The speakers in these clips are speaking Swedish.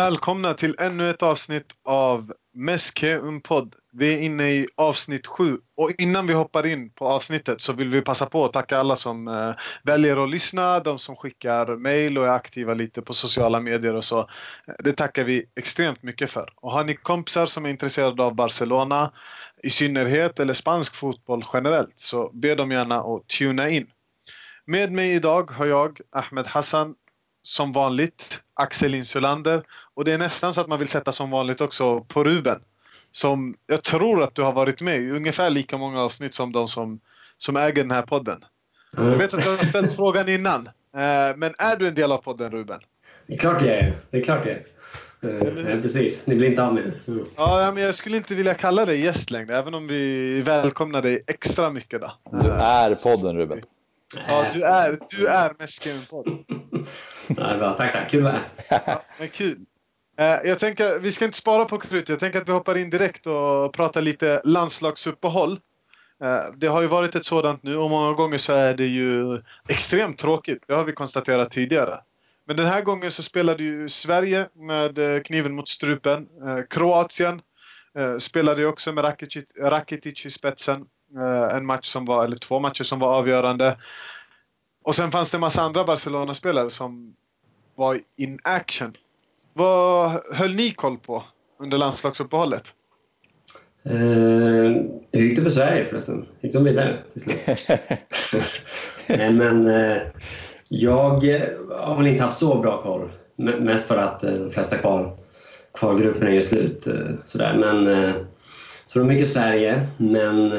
Välkomna till ännu ett avsnitt av Meske Unpod. Vi är inne i avsnitt sju och innan vi hoppar in på avsnittet så vill vi passa på att tacka alla som eh, väljer att lyssna, de som skickar mejl och är aktiva lite på sociala medier och så. Eh, det tackar vi extremt mycket för. Och har ni kompisar som är intresserade av Barcelona i synnerhet eller spansk fotboll generellt så be dem gärna att tuna in. Med mig idag har jag Ahmed Hassan som vanligt Axel Insulander och det är nästan så att man vill sätta som vanligt också på Ruben. Som jag tror att du har varit med i ungefär lika många avsnitt som de som, som äger den här podden. Jag vet att du har ställt frågan innan. Eh, men är du en del av podden Ruben? Det är klart jag är. Det är klart jag är. Uh, precis, ni blir inte av med mm. Ja, men jag skulle inte vilja kalla dig gäst längre, även om vi välkomnar dig extra mycket. Då. Du är podden Ruben. Ja, du är, du är Mäsken Nej, Ja, tack, tack. Kul att vara ja, men kul. Eh, jag tänker, vi ska inte spara på krut. Jag tänker att vi hoppar in direkt och pratar lite landslagsuppehåll. Eh, det har ju varit ett sådant nu och många gånger så är det ju extremt tråkigt. Det har vi konstaterat tidigare. Men den här gången så spelade ju Sverige med eh, kniven mot strupen. Kroatien spelade ju också med Rakitic i spetsen. En match som var, eller två matcher som var avgörande. Och sen fanns det en massa andra Barcelona-spelare som var in action. Vad höll ni koll på under landslagsuppehållet? Uh, hur gick det för Sverige förresten? Gick de vidare till slut? Nej, men uh, jag har väl inte haft så bra koll. Mest för att uh, de flesta kval, kvalgrupperna är slut. Uh, sådär. Men, uh, så det var mycket Sverige, men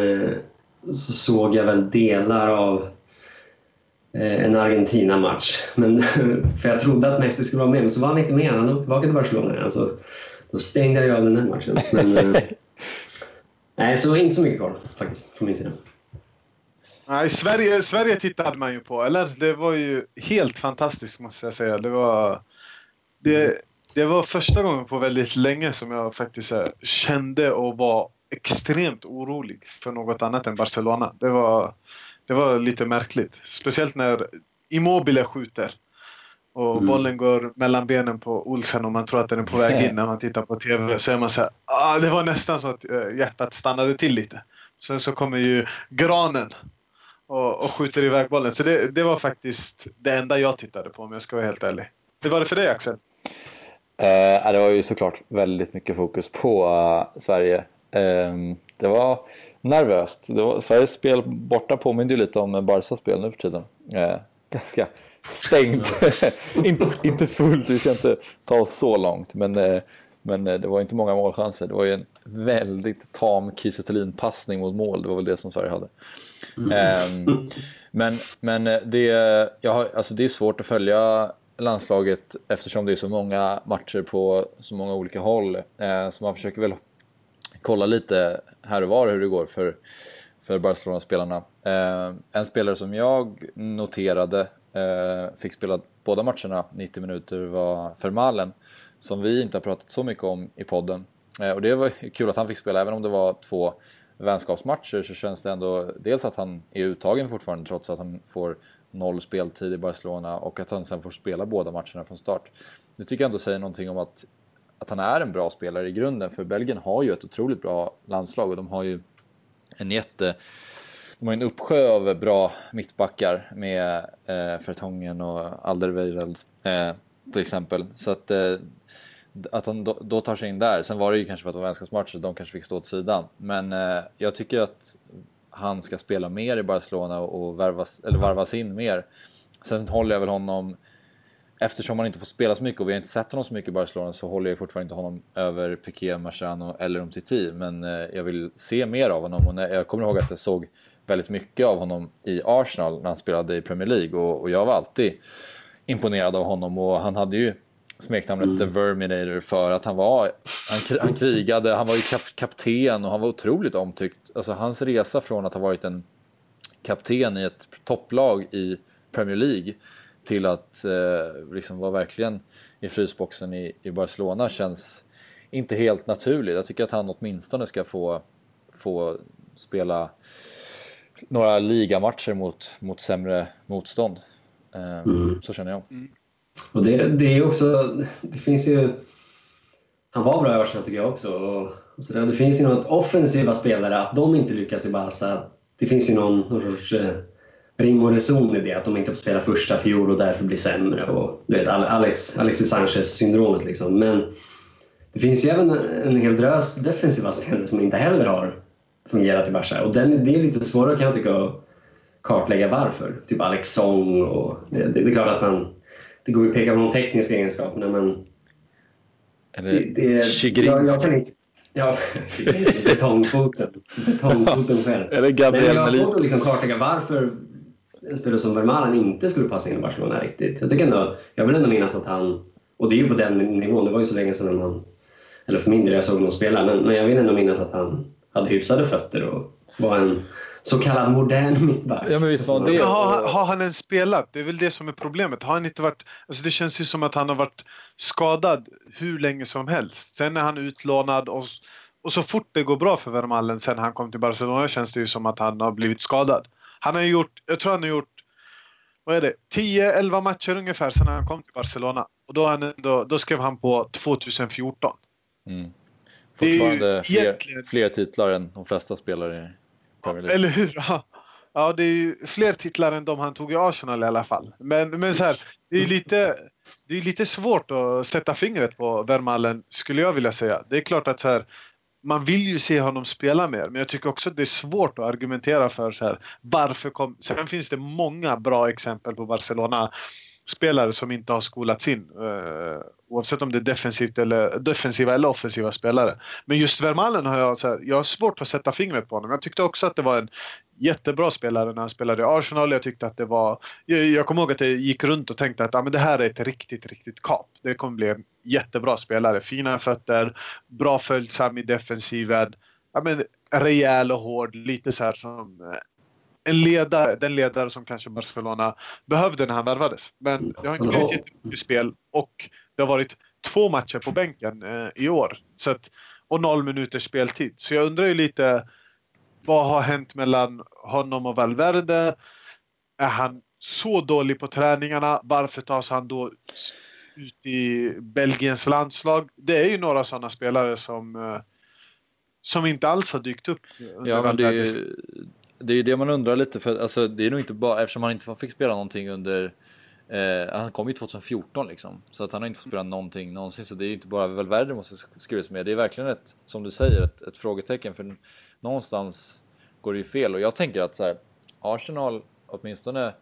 så såg jag väl delar av Eh, en Argentina-match. Men, för jag trodde att Messi skulle vara med, men så var han inte med. Han åkte tillbaka till Barcelona. Alltså, då stängde jag av den här matchen. Men, eh, nej, så inte så mycket koll faktiskt, från min sida. Nej, Sverige, Sverige tittade man ju på, eller? Det var ju helt fantastiskt måste jag säga. Det var, det, det var första gången på väldigt länge som jag faktiskt här, kände och var extremt orolig för något annat än Barcelona. Det var, det var lite märkligt. Speciellt när Immobile skjuter. Och mm. bollen går mellan benen på Olsen och man tror att den är på väg in när man tittar på TV. Så är man så här, ah, det var nästan så att eh, hjärtat stannade till lite. Sen så kommer ju granen och, och skjuter iväg bollen. Så det, det var faktiskt det enda jag tittade på om jag ska vara helt ärlig. Hur var det för dig Axel? Eh, det var ju såklart väldigt mycket fokus på uh, Sverige. Eh, det var nervöst. Det var, Sveriges spel borta påminner ju lite om Barcas spel nu för tiden. Eh, ganska stängt. In, inte fullt, vi ska inte ta oss så långt. Men, eh, men eh, det var inte många målchanser. Det var ju en väldigt tam Kiese passning mot mål. Det var väl det som Sverige hade. Mm. Eh, men men eh, det, jag har, alltså det är svårt att följa landslaget eftersom det är så många matcher på så många olika håll. Eh, så man försöker väl kolla lite här och var hur det går för, för Barcelona-spelarna. Eh, en spelare som jag noterade eh, fick spela båda matcherna 90 minuter var Fermalen som vi inte har pratat så mycket om i podden. Eh, och det var kul att han fick spela, även om det var två vänskapsmatcher så känns det ändå dels att han är uttagen fortfarande trots att han får noll speltid i Barcelona och att han sen får spela båda matcherna från start. Det tycker jag ändå säger någonting om att att han är en bra spelare i grunden. För Belgien har ju ett otroligt bra landslag och de har ju en jätte... De har en uppsjö av bra mittbackar med eh, Fertongen och Alderweireld eh, till exempel. Så att, eh, att han då, då, tar sig in där. Sen var det ju kanske för att det var vänskapsmatch så de kanske fick stå åt sidan. Men eh, jag tycker att han ska spela mer i Barcelona och värvas, eller varvas in mer. Sen håller jag väl honom eftersom han inte får spela så mycket och vi har inte sett honom så mycket i Barcelona så håller jag fortfarande inte honom över Piqué, Marciano eller Umtiti. Men eh, jag vill se mer av honom och jag kommer ihåg att jag såg väldigt mycket av honom i Arsenal när han spelade i Premier League och, och jag var alltid imponerad av honom och han hade ju smeknamnet mm. The Verminator för att han var, han, han krigade, han var ju kap, kapten och han var otroligt omtyckt. Alltså hans resa från att ha varit en kapten i ett topplag i Premier League till att eh, liksom vara verkligen i frysboxen i, i Barcelona känns inte helt naturligt. Jag tycker att han åtminstone ska få, få spela några ligamatcher mot, mot sämre motstånd. Eh, mm. Så känner jag. Mm. Och det, det är också, det finns ju han var bra i Arsenal tycker jag också. Och, och så där. Det finns ju något offensiva spelare, att de inte lyckas i Barca. Det finns ju någon, någon sorts eh, rim och reson i det, att de inte får spela första fjol och därför blir sämre. Och, du vet, Alex, Alexis Sanchez-syndromet liksom. Men det finns ju även en hel drös defensiva spelare som inte heller har fungerat i Barca. Och den, det är lite svårare kan jag tycka att kartlägga varför. Typ Alex Song och... Det, det, det är klart att man... Det går ju att peka på de tekniska egenskaperna men... Eller det, jag, jag kan inte, Ja, betongfoten. Betongfoten själv. Eller Gabriel Men jag har svårt att liksom kartlägga varför en spelare som Vermaelen inte skulle passa in i Barcelona riktigt. Jag, tycker ändå, jag vill ändå minnas att han, och det är ju på den nivån, det var ju så länge sedan man, eller för min del, jag såg honom spela, men, men jag vill ändå minnas att han hade hyfsade fötter och var en så kallad modern mittback. Ja, men visst var det. Har, har, han ens spelat? Det är väl det som är problemet. Har han inte varit... Alltså det känns ju som att han har varit skadad hur länge som helst. Sen är han utlånad och, och så fort det går bra för Vermaelen sen han kom till Barcelona känns det ju som att han har blivit skadad. Han har gjort, jag tror han har gjort vad är det, 10-11 matcher ungefär sedan han kom till Barcelona. Och då, han, då, då skrev han på 2014. Mm. Fortfarande fler, egentligen... fler titlar än de flesta spelare i Premier League. Eller hur? Ja, det är ju fler titlar än de han tog i Arsenal i alla fall. Men, men så här, det är lite, det är lite svårt att sätta fingret på Vermaelen skulle jag vilja säga. Det är klart att så här, man vill ju se honom spela mer, men jag tycker också att det är svårt att argumentera för så här, varför kom... Sen finns det många bra exempel på Barcelona spelare som inte har skolats in. Uh, oavsett om det är defensivt eller, defensiva eller offensiva spelare. Men just Vermalen har jag, så här, jag har svårt att sätta fingret på honom. Jag tyckte också att det var en jättebra spelare när han spelade i Arsenal. Jag tyckte att det var... Jag, jag kommer ihåg att jag gick runt och tänkte att ah, men det här är ett riktigt, riktigt kap. Det kommer bli en jättebra spelare. Fina fötter, bra följsam i defensiven. Ja, men, rejäl och hård, lite så här som eh, en ledare, den ledare som kanske Barcelona behövde när han värvades. Men det har inte blivit jättemycket spel och det har varit två matcher på bänken eh, i år. Så att, och noll minuters speltid. Så jag undrar ju lite vad har hänt mellan honom och Valverde? Är han så dålig på träningarna? Varför tas han då ut i Belgiens landslag? Det är ju några sådana spelare som, eh, som inte alls har dykt upp. Ja, men det är, ju, det är ju det man undrar lite för alltså, det är nog inte bara eftersom han inte fick spela någonting under Eh, han kom ju 2014 liksom, så att han har inte fått spela någonting någonsin. Så det är ju inte bara Valverde måste skrivas med. Det är verkligen ett, som du säger, ett, ett frågetecken. För någonstans går det ju fel. Och jag tänker att så här, Arsenal, åtminstone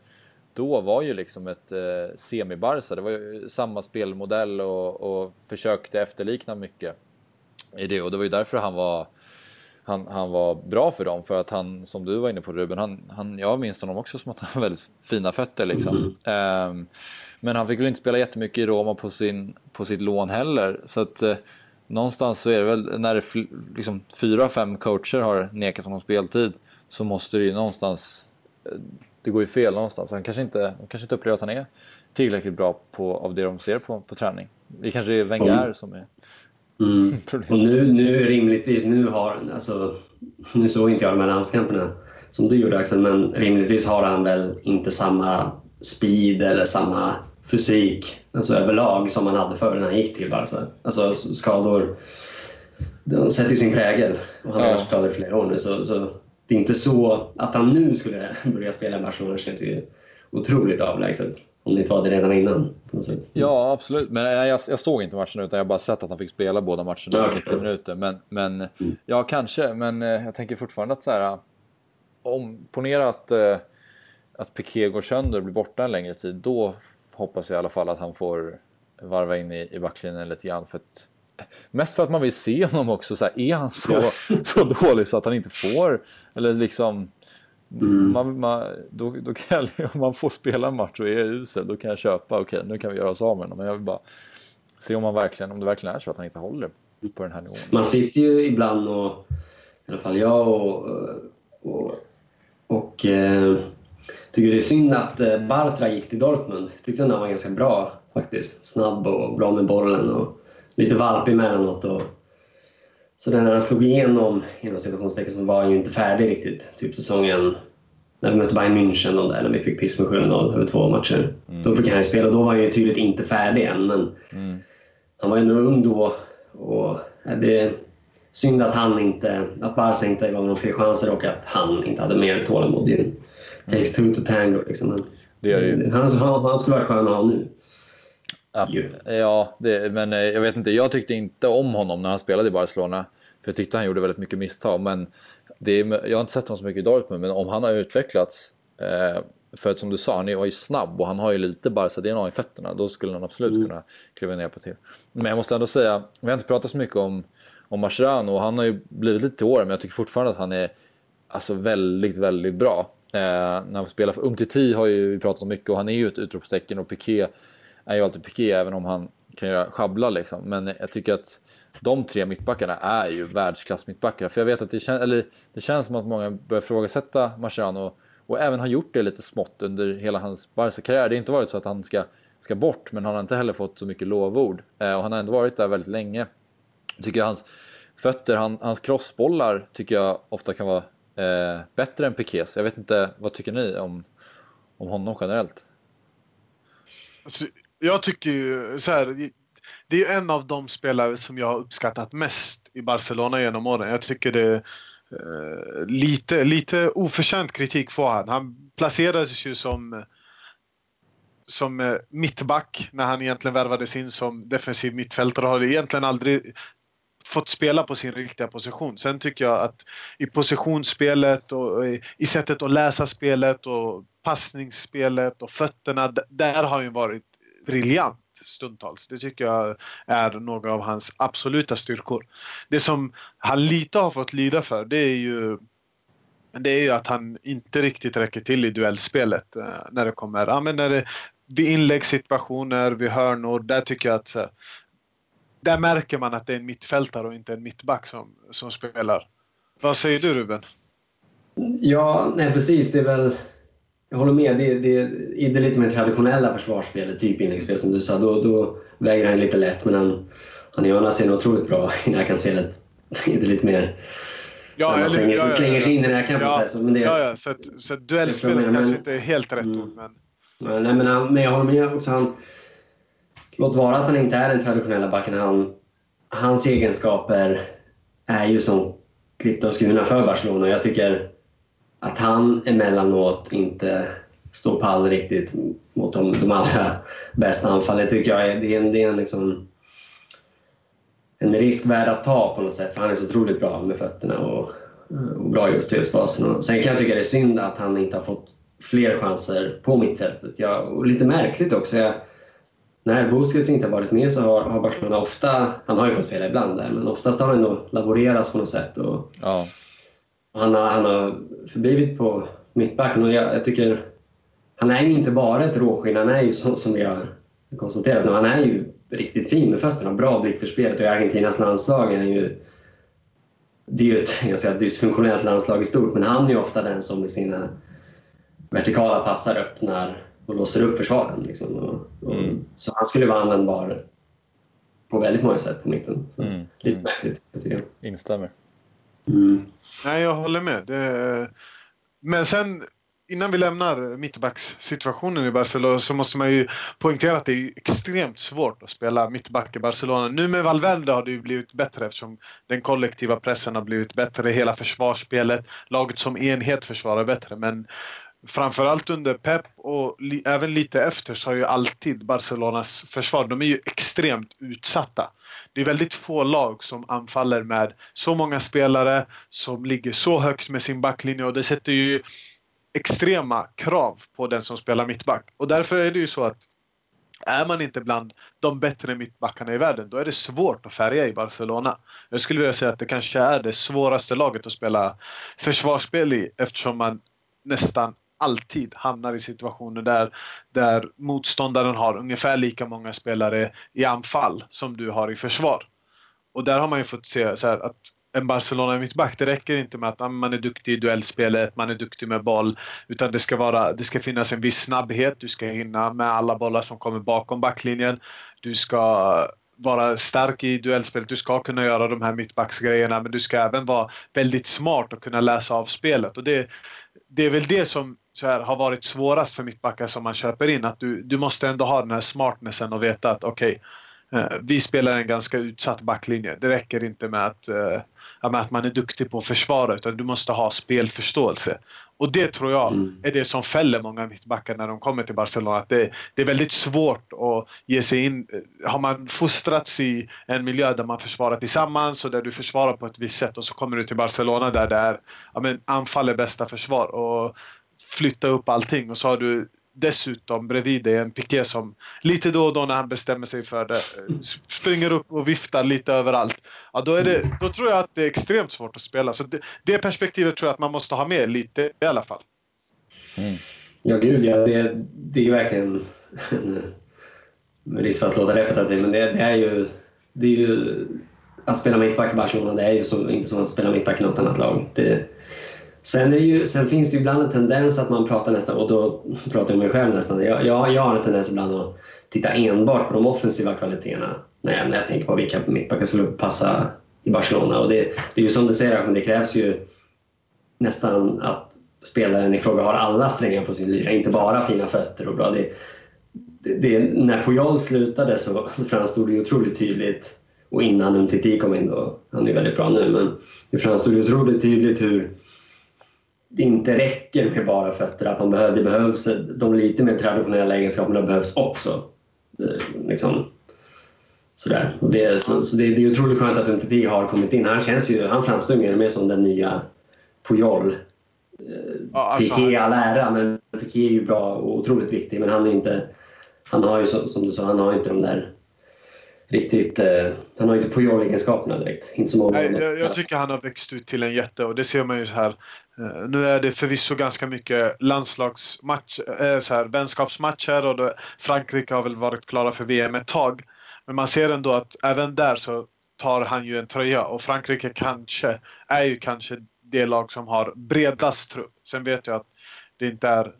då, var ju liksom ett eh, semibarsa. Det var ju samma spelmodell och, och försökte efterlikna mycket i det. Och det var ju därför han var han, han var bra för dem för att han, som du var inne på Ruben, han, han, jag minns honom också som att han har väldigt fina fötter liksom. Mm. Um, men han fick väl inte spela jättemycket i Roma på, sin, på sitt lån heller. Så att uh, någonstans så är det väl när det liksom, fyra, fem coacher har nekat honom speltid så måste det ju någonstans, uh, det går ju fel någonstans. Han kanske inte, han kanske inte upplever att han är tillräckligt bra på, av det de ser på, på träning. Det kanske är Wenger mm. som är Mm. Och nu, nu rimligtvis, nu har, alltså, nu såg inte jag de här landskamperna som du gjorde Axel, men rimligtvis har han väl inte samma speed eller samma fysik alltså överlag som han hade före när han gick till Barca. Alltså skador, de sätter ju sin prägel och han har varit skadad i flera år nu så, så det är inte så att han nu skulle börja spela i Barcelona känns ju otroligt avlägset. Om ni var det redan innan. Ja, absolut. Men jag, jag såg inte matchen utan jag har bara sett att han fick spela båda matcherna i 90 minuter. Men, men mm. ja, kanske. Men eh, jag tänker fortfarande att så här, om, ponera att, eh, att Piqué går sönder och blir borta en längre tid. Då hoppas jag i alla fall att han får varva in i, i backlinjen lite grann. För att, mest för att man vill se honom också. Så här, är han så, så dålig så att han inte får, eller liksom Mm. Man, man, då, då kan jag, om man får spela en match och är usel, då kan jag köpa, okej okay, nu kan vi göra oss av med honom. Men jag vill bara se om, man verkligen, om det verkligen är så att han inte håller på den här nivån. Man sitter ju ibland och, i alla fall jag och, och, och eh, tycker det är synd att eh, Bartra gick till Dortmund. Jag tyckte han var ganska bra faktiskt. Snabb och bra med bollen och lite valpig emellanåt. Och, så när han slog igenom, inom situationstecken, så var han ju inte färdig riktigt. Typ säsongen när vi mötte Bayern München och där, när vi fick piss med 7-0 över två matcher. Mm. Då fick han ju spela, då var han ju tydligt inte färdig än. Men mm. han var ändå ung då Och det är synd att han inte, att Barca inte gav honom fler chanser och att han inte hade mer tålamod. Det takes two to tango liksom. Det är det ju. han, han, han skulle varit skön att ha nu. Ja, Ju. ja det, men eh, jag vet inte. Jag tyckte inte om honom när han spelade i Barcelona. För jag tyckte han gjorde väldigt mycket misstag. Men det jag har inte sett honom så mycket i Dortmund. Men om han har utvecklats. Eh, för att som du sa, han är ju snabb och han har ju lite Barca-DNA i fötterna. Då skulle han absolut kunna kliva ner på till. Men jag måste ändå säga, vi har inte pratat så mycket om, om Mascherano och han har ju blivit lite till åren. Men jag tycker fortfarande att han är alltså väldigt, väldigt bra. Eh, när han får spela för Umtiti har ju vi pratat om mycket och han är ju ett utropstecken och Piqué är ju alltid Piqué även om han kan göra schabbla liksom. Men jag tycker att de tre mittbackarna är ju världsklass mittbackar. För jag vet att det, kän eller, det känns som att många börjar ifrågasätta Mascherano och även har gjort det lite smått under hela hans Barca-karriär. Det har inte varit så att han ska, ska bort men han har inte heller fått så mycket lovord. Eh, och han har ändå varit där väldigt länge. Jag tycker hans fötter, han, hans crossbollar tycker jag ofta kan vara eh, bättre än Piqués. Jag vet inte, vad tycker ni om, om honom generellt? Alltså, jag tycker ju så här. Det är en av de spelare som jag har uppskattat mest i Barcelona genom åren. Jag tycker det är lite, lite oförtjänt kritik får han. Han placerades ju som som eh, mittback när han egentligen värvades in som defensiv mittfältare och har egentligen aldrig fått spela på sin riktiga position. Sen tycker jag att i positionsspelet och i, i sättet att läsa spelet och passningsspelet och fötterna, där har han ju varit briljant stundtals. Det tycker jag är några av hans absoluta styrkor. Det som han lite har fått lida för det är ju det är ju att han inte riktigt räcker till i duellspelet eh, när det kommer, ja men när det vid inläggssituationer, vid hörnor, där tycker jag att så, där märker man att det är en mittfältare och inte en mittback som, som spelar. Vad säger du Ruben? Ja, nej precis. Det är väl... Jag håller med. Det, det, I det lite mer traditionella försvarsspelet, typ inläggsspel som du sa, då, då väger han lite lätt. Men han, han är å andra sidan otroligt bra i närkampsspelet. I det lite mer... Ja, eller- slänger, ja, ja, slänger sig in i närkampen. ja, men Ja, ja, så, att, så att duellspelet kanske menar, inte är helt rätt Mm. ord men Ja, Nej, men, han, men jag håller med också. Han, låt vara att han inte är den traditionella backen. Han, hans egenskaper är ju som klippta och skurna för Barcelona. Jag tycker att han emellanåt inte står pall riktigt mot de, de allra bästa anfallen. Det tycker jag är, det är en, det är en, liksom, en risk värd att ta på något sätt. För han är så otroligt bra med fötterna och, och bra i uppspelsfasen. Sen kan jag tycka det är synd att han inte har fått fler chanser på mittfältet. Ja, och lite märkligt också. Jag, när Busquets inte har varit med så har, har Barcelona ofta, han har ju fått spela ibland där, men oftast har han ändå laborerats på något sätt. Och, Ja, han, har, han har förblivit på mittbacken och jag, jag tycker han är ju inte bara ett råskinn, han är ju som, som vi har konstaterat, han är ju riktigt fin med fötterna, bra blick för spelet och i Argentinas landslag är han ju det är ju ett ganska dysfunktionellt landslag i stort, men han är ju ofta den som med sina vertikala passar öppnar och låser upp försvaren. Liksom. Och, och, Mm. Så han skulle vara användbar på väldigt många sätt på mitten. Så, Mm. Lite märkligt, jag tycker jag. instämmer. Mm. Nej, jag håller med. Det... Men sen innan vi lämnar mittbackssituationen i Barcelona så måste man ju poängtera att det är extremt svårt att spela mittback i Barcelona. Nu med Valverde har det ju blivit bättre eftersom den kollektiva pressen har blivit bättre. Hela försvarsspelet, laget som enhet försvarar bättre. Men framförallt under Pep och li- även lite efter så har ju alltid Barcelonas försvar, de är ju extremt utsatta. Det är väldigt få lag som anfaller med så många spelare som ligger så högt med sin backlinje och det sätter ju extrema krav på den som spelar mittback. Och därför är det ju så att är man inte bland de bättre mittbackarna i världen, då är det svårt att färga i Barcelona. Jag skulle vilja säga att det kanske är det svåraste laget att spela försvarsspel i eftersom man nästan alltid hamnar i situationer där, där motståndaren har ungefär lika många spelare i anfall som du har i försvar. Och där har man ju fått se så här att en Barcelona mittback, det räcker inte med att ah, man är duktig i duellspelet, man är duktig med boll, utan det ska, vara, det ska finnas en viss snabbhet, du ska hinna med alla bollar som kommer bakom backlinjen, du ska vara stark i duellspelet, du ska kunna göra de här mittbacksgrejerna, men du ska även vara väldigt smart och kunna läsa av spelet. Och det, det är väl det som så här, har varit svårast för mittbackar som man köper in, att du, du måste ändå ha den här smartnessen och veta att okej, eh, vi spelar en ganska utsatt backlinje. Det räcker inte med att, eh, att man är duktig på att försvara utan du måste ha spelförståelse. Och det tror jag mm. är det som fäller många mittbackar när de kommer till Barcelona. Att det, det, är väldigt svårt att ge sig in. Har man fostrats i en miljö där man försvarar tillsammans och där du försvarar på ett visst sätt och så kommer du till Barcelona där det är ja, men anfall är bästa försvar och flytta upp allting och så har du dessutom bredvid dig en Piqué som lite då och då när han bestämmer sig för det springer upp och viftar lite överallt. Ja, då, är det, då tror jag att det är extremt svårt att spela. Så det, det perspektivet tror jag att man måste ha med lite i alla fall. Mm. Ja, gud ja. Det, det är verkligen... Med risk för att låta repetitiv, men det, det, är ju... Det är ju att spela mittback i Barcelona, det är ju så, inte som att spela mittback i något annat lag. Det, Sen, ju, sen, finns det ju ibland en tendens att man pratar nästan, och då pratar jag om mig själv nästan. Jag, jag, jag har en tendens ibland att titta enbart på de offensiva kvaliteterna när jag, när jag tänker på vilka mittbackar skulle passa i Barcelona. Och det, det är ju som du säger, men det krävs ju nästan att spelaren i fråga har alla strängar på sin lyra, inte bara fina fötter och bra. Det, det, det, när Puyol slutade så framstod det otroligt tydligt, och innan Umtiti kom in då, han är väldigt bra nu, men det framstod otroligt tydligt hur det inte räcker med bara fötter. Att man behöver, det behövs, de lite mer traditionella egenskaperna behövs också. Liksom, sådär. Och det, så, så det, det, är otroligt skönt att Umtiti har kommit in. Han, känns ju, han framstår mer och mer som den nya Puyol. Ja, alltså, Piqué all ära, men Piqué är ju bra och otroligt viktig. Men han är inte... Han har ju som du sa, han har inte de där riktigt... Eh, han har inte Puyol-egenskaperna direkt. Inte så många Nej, jag, jag, tycker han har växt ut till en jätte och det ser man ju så här. Eh, nu är det förvisso ganska mycket landslagsmatch, eh, så här, vänskapsmatcher och då, Frankrike har väl varit klara för VM ett tag. Men man ser ändå att även där så tar han ju en tröja och Frankrike kanske är ju kanske det lag som har bredast trupp. Sen vet jag att det inte är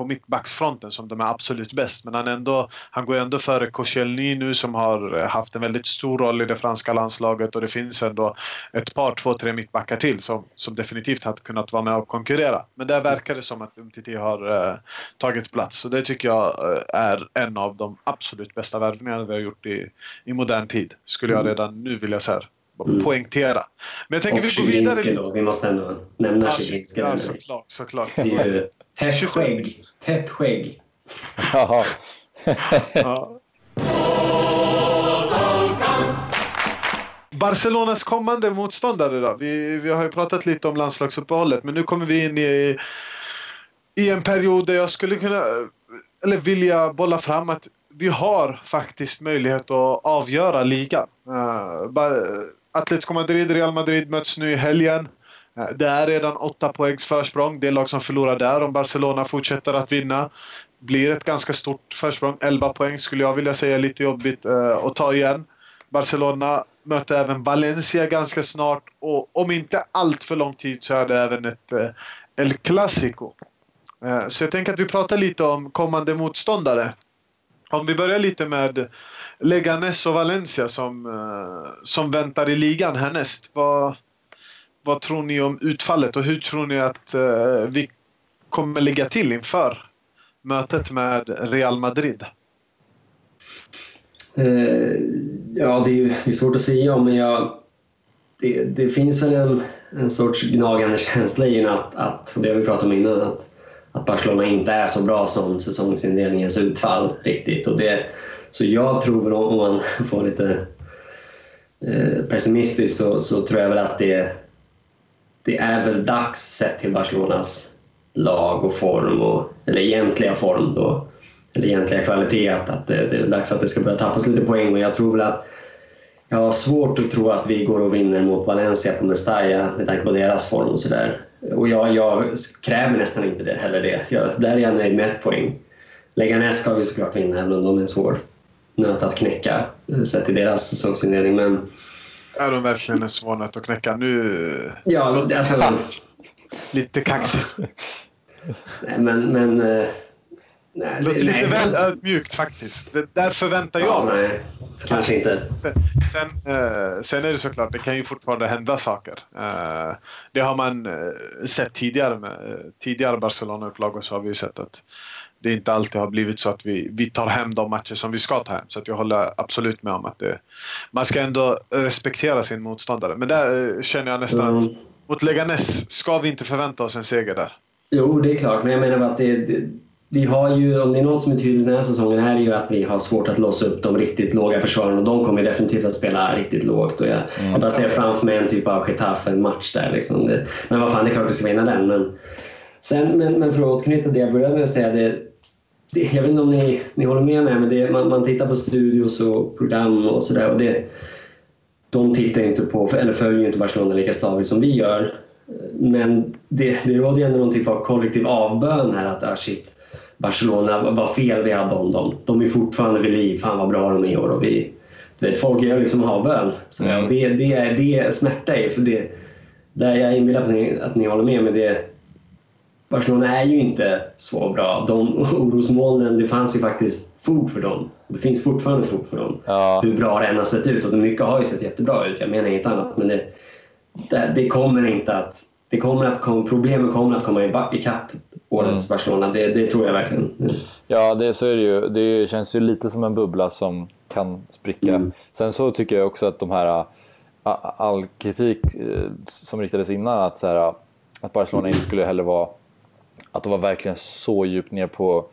på mittbacksfronten som de är absolut bäst. Men han, ändå, han går ändå före Koscielny nu som har eh, haft en väldigt stor roll i det franska landslaget och det finns ändå ett par, två, tre mittbackar till som, som definitivt hade kunnat vara med och konkurrera. Men där verkar det som att MTT har uh, tagit plats så det tycker jag uh, är en av de absolut bästa värvningarna vi har gjort i, i modern tid. Skulle jag mm. redan nu vilja säga mm. poängtera. Men jag tänker och vi går vidare. Då. Vi måste ändå nämna ja, Ja, såklart. såklart. Det är ju tätt skägg. Tätt skägg. ja. Barcelonas kommande motståndare då? Vi, vi har ju pratat lite om landslagsuppehållet men nu kommer vi in i, i en period där jag skulle kunna eller vilja bolla fram att vi har faktiskt möjlighet att avgöra ligan. Uh, Atletico Madrid, Real Madrid möts nu i helgen. Eh, det är redan åtta poängs försprång. Det lag som förlorar där, om Barcelona fortsätter att vinna, blir ett ganska stort försprång. 11 poäng skulle jag vilja säga är lite jobbigt uh, att ta igen. Barcelona möter även Valencia ganska snart och om inte allt för lång tid så är det även ett eh, El Clasico. Så jag tänker att vi pratar lite om kommande motståndare. Om vi börjar lite med Leganes och Valencia som, som väntar i ligan härnäst. Vad, vad tror ni om utfallet och hur tror ni att eh, vi kommer ligga till inför mötet med Real Madrid? Eh, ja, det är, det är svårt att säga om, men jag, det, det finns väl en, en sorts gnagande känsla i att, att, det har vi pratat om innan, att att Barcelona inte är så bra som säsongsindelningens utfall riktigt. Och det, så jag tror, om man får lite eh, pessimistisk, så, så, tror jag väl att det, det är väl dags sett till Barcelonas lag och form, och, eller egentliga form då, eller egentliga kvalitet, att, det, det är dags att det ska börja tappas lite poäng. Och jag tror väl att jag har svårt att tro att vi går och vinner mot Valencia på Mestalla med tanke på deras form och sådär. Och jag, jag, kräver nästan inte det, heller det. Jag, där är jag nöjd med ett poäng. Leganes ska vi såklart vinna, även om de är en svår nöt att knäcka eh, sett till deras säsongsinledning. Men... Är de verkligen en nöt att knäcka? Nu... Ja, alltså... Lite kaxigt. Nej, men, men, eh, Nej, det låter lite väl ödmjukt faktiskt. Det, där förväntar jag ja, nej, Kanske inte. Sen, sen, eh, sen, är det såklart, det kan ju fortfarande hända saker. Eh, det har man eh, sett tidigare med tidigare Barcelona-upplagor så har vi sett att det inte alltid har blivit så att vi, vi tar hem de matcher som vi ska ta hem. Så att jag håller absolut med om att det, man ska ändå respektera sin motståndare. Men där eh, känner jag nästan mm. att mot Leganes ska vi inte förvänta oss en seger där. Jo, det är klart. Men jag menar att det, det vi har ju, om det är något som är tydligt den här säsongen är det ju att vi har svårt att låsa upp de riktigt låga försvararna och de kommer definitivt att spela riktigt lågt. Och jag, mm. jag bara ser framför mig en typ av Getafe-match där. Liksom. Det, men vad fan, det är klart vi ska vinna den. Men, sen, men, men för att återknyta det jag började med att säga. Det, det, jag vet inte om ni, ni håller med mig, men det, man, man tittar på studios och program och sådär. De tittar inte på, eller följer inte Barcelona lika stadigt som vi gör. Men det, det råder ju ändå någon typ av kollektiv avbön här att ah, shit, Barcelona, vad fel vi hade om dem. De är fortfarande vid liv, fan vad bra de är i år. Och vi, du vet, folk gör liksom avbön. Så mm. det, det, det smärtar ju, för det, där jag inbillar mig att ni håller med, men det, Barcelona är ju inte så bra. De orosmolnen, det fanns ju faktiskt fog för dem. Det finns fortfarande fog för dem. Ja. Hur bra det än har sett ut och mycket har ju sett jättebra ut. Jag menar inget annat. Men det, det, det kommer inte att det kommer att kom, problemen kommer att komma ikapp årets mm. Barcelona. Det, det, tror jag verkligen. Mm. Ja, det, så är det ju. Det känns ju lite som en bubbla som kan spricka. Mm. Sen så tycker jag också att de här all kritik eh, som riktades innan att, så här, att Barcelona inte skulle heller vara att de var verkligen så djupt ner på,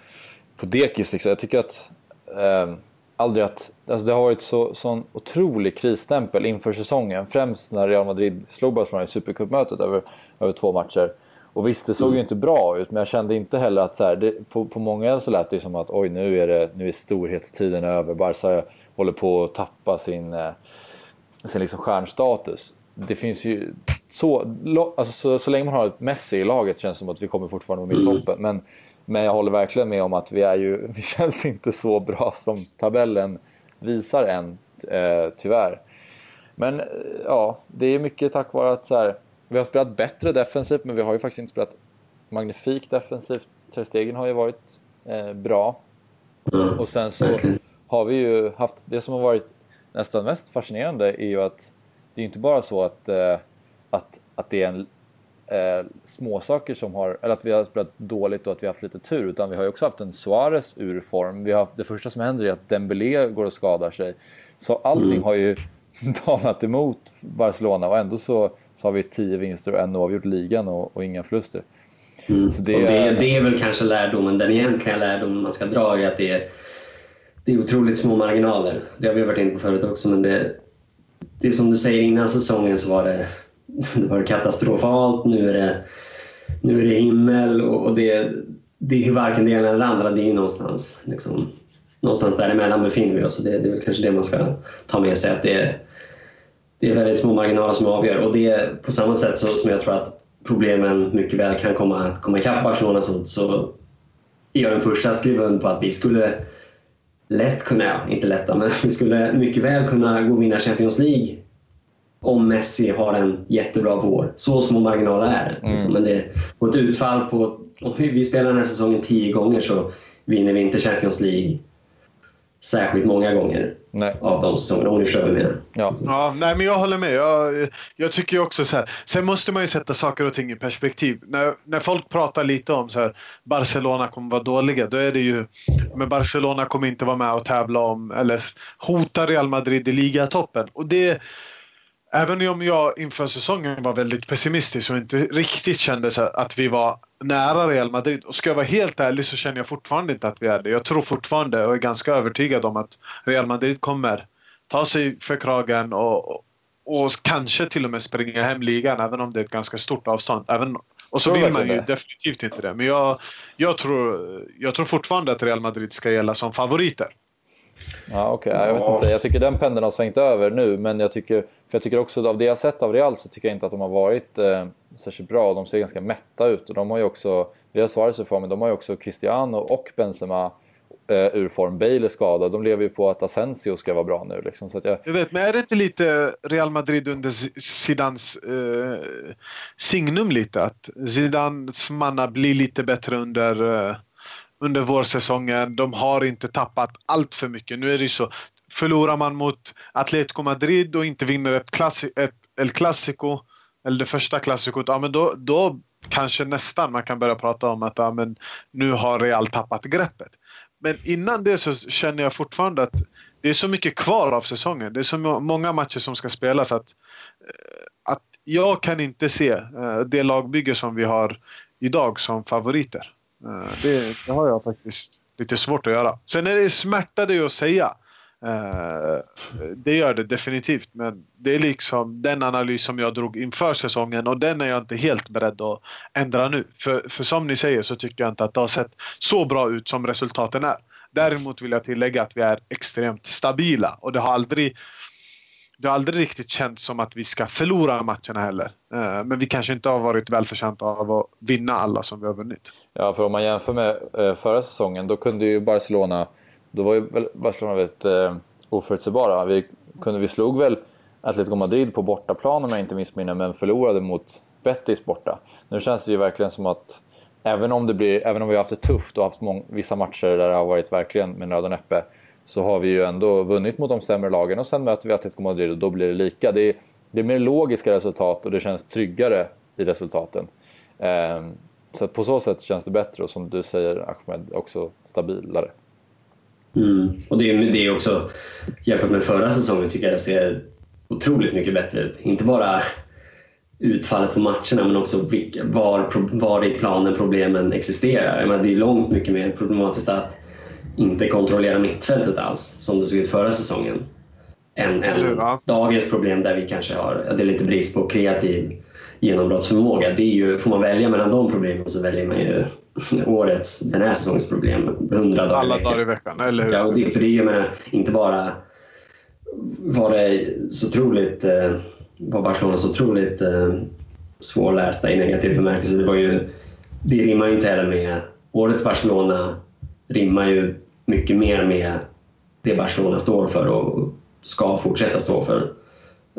på dekis. Liksom. Jag tycker att eh, aldrig att... Alltså det har varit så, sån otrolig krisstämpel inför säsongen. Främst när Real Madrid slog Barcelona i Supercupmötet över, över två matcher. Och visst, det såg ju mm. inte bra ut, men jag kände inte heller att så här, det, på, på många så lät det som att oj, nu är, det, nu är storhetstiden över. Barca håller på att tappa sin, eh, sin liksom stjärnstatus. Det finns ju så, alltså, så, så länge man har ett Messi i laget känns det som att vi kommer fortfarande vara med i mm. toppen. Men, men jag håller verkligen med om att vi, är ju, vi känns inte så bra som tabellen visar än, eh, tyvärr. Men eh, ja, det är mycket tack vare att så här, vi har spelat bättre defensivt, men vi har ju faktiskt inte spelat magnifikt defensivt. Ter har ju varit eh, bra. Mm. Och sen så har vi ju haft, det som har varit nästan mest fascinerande är ju att det är inte bara så att, eh, att, att det är en eh, småsaker som har, eller att vi har spelat dåligt och att vi har haft lite tur, utan vi har ju också haft en Suarez ur form. Vi har haft, det första som händer är att Dembélé går och skadar sig. Så allting mm. har ju talat emot Barcelona och ändå så, så har vi tio vinster och en oavgjort ligan och, och inga förluster. Mm. Så det, och det, det, är väl kanske lärdomen, den egentliga lärdomen man ska dra är att det är, det är otroligt små marginaler. Det har vi varit inne på förut också, men det, det är som du säger, innan säsongen så var det det var katastrofalt, nu är det, nu är det himmel och det, det är varken det ena eller det andra, det är någonstans, liksom, någonstans däremellan befinner vi oss. Och det, det är väl kanske det man ska ta med sig att det är, det är väldigt små marginaler som avgör. Och det är på samma sätt så, som jag tror att problemen mycket väl kan komma, komma ikapp Barcelona så, så är jag den första att skriva under på att vi skulle lätt kunna, ja, inte lätta, men vi skulle mycket väl kunna gå och vinna Champions League om Messi har en jättebra vår. Så små marginaler är det. Mm. Liksom. Men det, på ett utfall på... Om vi spelar den här säsongen tio gånger så vinner vi inte Champions League särskilt många gånger nej. av de säsongerna. Om ni förstår vad jag menar. Ja. ja, nej, men jag håller med. Jag, jag tycker också så här. Sen måste man ju sätta saker och ting i perspektiv. När, när folk pratar lite om så här, Barcelona kommer vara dåliga, då är det ju... Men Barcelona kommer inte vara med och tävla om, eller hota Real Madrid i ligatoppen. Och det Även om jag inför säsongen var väldigt pessimistisk och inte riktigt kände att vi var nära Real Madrid. Och ska jag vara helt ärlig så känner jag fortfarande inte att vi är det. Jag tror fortfarande och är ganska övertygad om att Real Madrid kommer ta sig för kragen och, och kanske till och med springa hem ligan även om det är ett ganska stort avstånd. Även, och så vill man ju definitivt inte det. Men jag, jag, tror, jag tror fortfarande att Real Madrid ska gälla som favoriter. Ja, okay. Jag vet inte. Jag tycker den pendeln har svängt över nu, men jag tycker, för jag tycker också av det jag sett av Real så tycker jag inte att de har varit eh, särskilt bra. De ser ganska mätta ut och de har ju också, vi har Suarez i form, men de har ju också Cristiano och Benzema eh, ur form. Bale är skadad. De lever ju på att Asensio ska vara bra nu. Liksom. Så jag... jag vet, men är det inte lite Real Madrid under Zidans eh, signum lite? Att Zidans manna blir lite bättre under eh under vårsäsongen. De har inte tappat allt för mycket. Nu är det ju så. Förlorar man mot Atletico Madrid och inte vinner ett, klassi ett El Clasico, eller det första klassikot, ja men då, då kanske nästan man kan börja prata om att ja, men nu har Real tappat greppet. Men innan det så känner jag fortfarande att det är så mycket kvar av säsongen. Det är så många matcher som ska spelas att, eh, att jag kan inte se eh, det lagbygge som vi har idag som favoriter. Eh, det, det har jag faktiskt lite svårt att göra. Sen är det smärta det att säga. Eh, det gör det definitivt, men det är liksom den analys som jag drog inför säsongen och den är jag inte helt beredd att ändra nu. För, för som ni säger så tycker jag inte att det har sett så bra ut som resultaten är. Däremot vill jag tillägga att vi är extremt stabila och det har aldrig det har aldrig riktigt känts som att vi ska förlora matcherna heller. Eh, men vi kanske inte har varit välförtjänta av att vinna alla som vi har vunnit. Ja, för om man jämför med eh, förra säsongen, då kunde ju Barcelona... Då var ju Barcelona väldigt eh, oförutsägbara. Vi, kunde, vi slog väl Atletico Madrid på bortaplan om jag inte missminner men förlorade mot Betis borta. Nu känns det ju verkligen som att även om, det blir, även om vi har haft det tufft och haft många, vissa matcher där det har varit verkligen med nöd och näppe så har vi ju ändå vunnit mot de sämre lagen och sen möter vi Atletico Madrid och då blir det lika. Det är, det är mer logiska resultat och det känns tryggare i resultaten. Eh, så på så sätt känns det bättre och som du säger Ahmed, också stabilare. Mm. Och det är, det är också, jämfört med förra säsongen tycker jag det ser otroligt mycket bättre ut. Inte bara utfallet på matcherna men också var, var i planen problemen existerar. Jag menar, det är långt mycket mer problematiskt att inte kontrollera mittfältet alls som det såg ut förra säsongen än, än dagens problem där vi kanske har det är lite brist på kreativ genombrottsförmåga. Det är ju, får man välja mellan de problemen så väljer man ju årets, den här säsongens problem 100 dagar Alla dagar i veckan, eller hur? Ja, och det, för det är ju med, inte bara var det så otroligt eh, var Barcelona så otroligt eh, svårlästa i negativ bemärkelse. Det, var ju, det rimmar ju inte heller med... Årets Barcelona rimmar ju mycket mer med det Barcelona står för och ska fortsätta stå för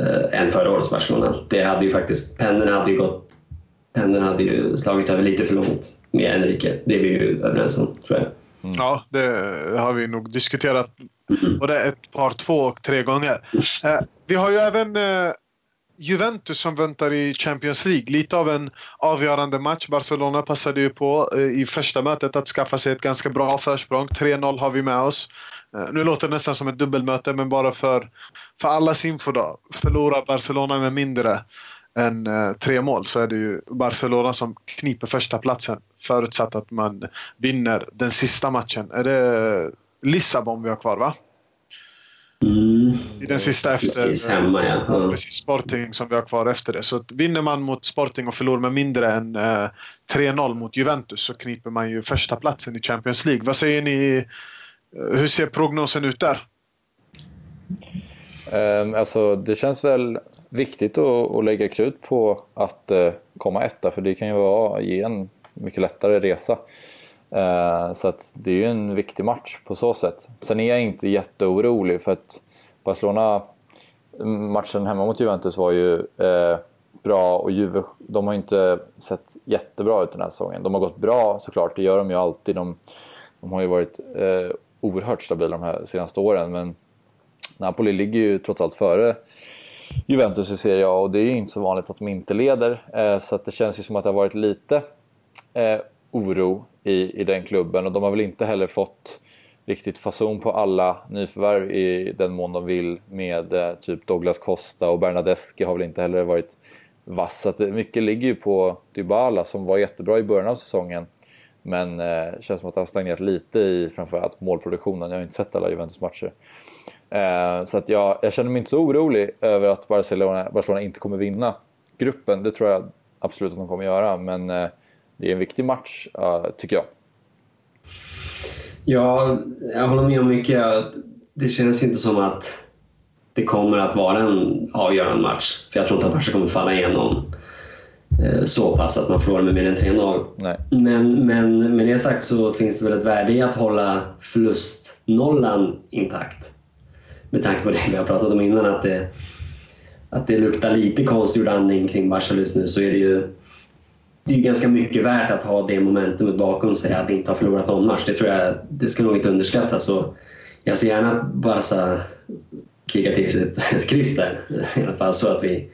eh, än förra årets Barcelona. Det hade ju faktiskt, pendeln hade ju gått pendeln hade ju slagit över lite för långt med Enrique. Det är vi ju överens om, tror jag. Mm. Ja, det har vi nog diskuterat mm. både ett par, två och tre gånger. Eh, vi har ju även eh, Juventus som väntar i Champions League. Lite av en avgörande match. Barcelona passade ju på eh, i första mötet att skaffa sig ett ganska bra försprång. 3-0 har vi med oss. Eh, nu låter det nästan som ett dubbelmöte men bara för, för allas info då. Förlorar Barcelona med mindre än eh, tre mål så är det ju Barcelona som kniper första platsen förutsatt att man vinner den sista matchen. Är det Lissabon vi har kvar va? Mm. I den sista efter. Precis hemma ja. ja. Precis, Sporting som vi har kvar efter det. Så att vinner man mot Sporting och förlorar med mindre än eh, 3-0 mot Juventus så kniper man ju första platsen i Champions League. Vad säger ni? Eh, hur ser prognosen ut där? Um, alltså, det känns väl viktigt att, att lägga krut på att uh, komma etta för det kan ju vara, ge en mycket lättare resa. Eh, så att det är ju en viktig match på så sätt. Sen är jag inte jätteorolig för att Barcelona, matchen hemma mot Juventus var ju eh, bra och Juve, de har inte sett jättebra ut den här säsongen. De har gått bra såklart, det gör de ju alltid. De, de har ju varit eh, oerhört stabila de här senaste åren men Napoli ligger ju trots allt före Juventus i Serie A och det är ju inte så vanligt att de inte leder. Så att det känns ju som att det har varit lite oro i, i den klubben och de har väl inte heller fått riktigt fason på alla nyförvärv i den mån de vill med eh, typ Douglas Costa och Bernadeschi har väl inte heller varit vass. Så att eh, mycket ligger ju på Dybala som var jättebra i början av säsongen men eh, känns som att han har stagnerat lite i framförallt målproduktionen. Jag har inte sett alla Juventus-matcher. Eh, så att jag, jag känner mig inte så orolig över att Barcelona, Barcelona inte kommer vinna gruppen. Det tror jag absolut att de kommer göra men eh, det är en viktig match, tycker jag. Ja, jag håller med om mycket. Det känns inte som att det kommer att vara en avgörande match. För jag tror inte att Barca kommer falla igenom eh, så pass att man förlorar med mer än 3-0. Men, men med det sagt så finns det väl ett värde i att hålla förlustnollan intakt. Med tanke på det vi har pratat om innan, att det, att det luktar lite konstgjord andning kring Barca just nu så är det ju det är ganska mycket värt att ha det momentumet bakom sig, att inte ha förlorat någon match. Det tror jag det ska nog inte underskattas. Så jag ser gärna Barca klicka till sig ett, ett kryss där, i alla fall så att vi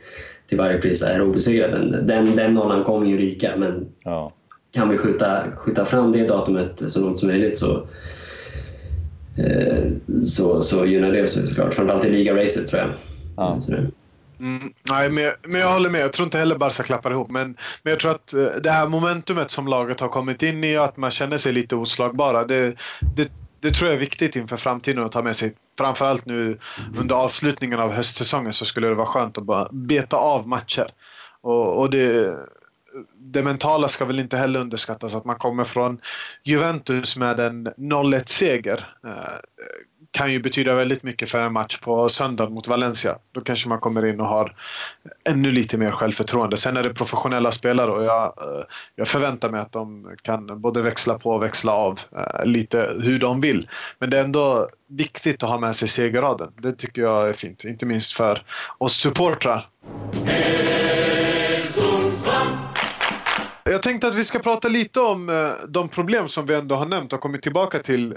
till varje pris är obesegrade. Den, den nollan kommer ju ryka, men ja. kan vi skjuta, skjuta fram det datumet så långt som möjligt så, eh, så, så gynnar det oss såklart. Framförallt i ligaracet tror jag. Ja. Mm, nej, men, men jag håller med. Jag tror inte heller Barca klappar ihop. Men, men jag tror att eh, det här momentumet som laget har kommit in i, och att man känner sig lite oslagbara. Det, det, det tror jag är viktigt inför framtiden att ta med sig. Framförallt nu under avslutningen av höstsäsongen så skulle det vara skönt att bara beta av matcher. Och, och det, det mentala ska väl inte heller underskattas. Att man kommer från Juventus med en 0-1-seger eh, kan ju betyda väldigt mycket för en match på söndag mot Valencia. Då kanske man kommer in och har ännu lite mer självförtroende. Sen är det professionella spelare och jag, eh, jag förväntar mig att de kan både växla på och växla av eh, lite hur de vill. Men det är ändå viktigt att ha med sig segerraden. Det tycker jag är fint, inte minst för oss supportrar. Jag tänkte att vi ska prata lite om eh, de problem som vi ändå har nämnt och kommit tillbaka till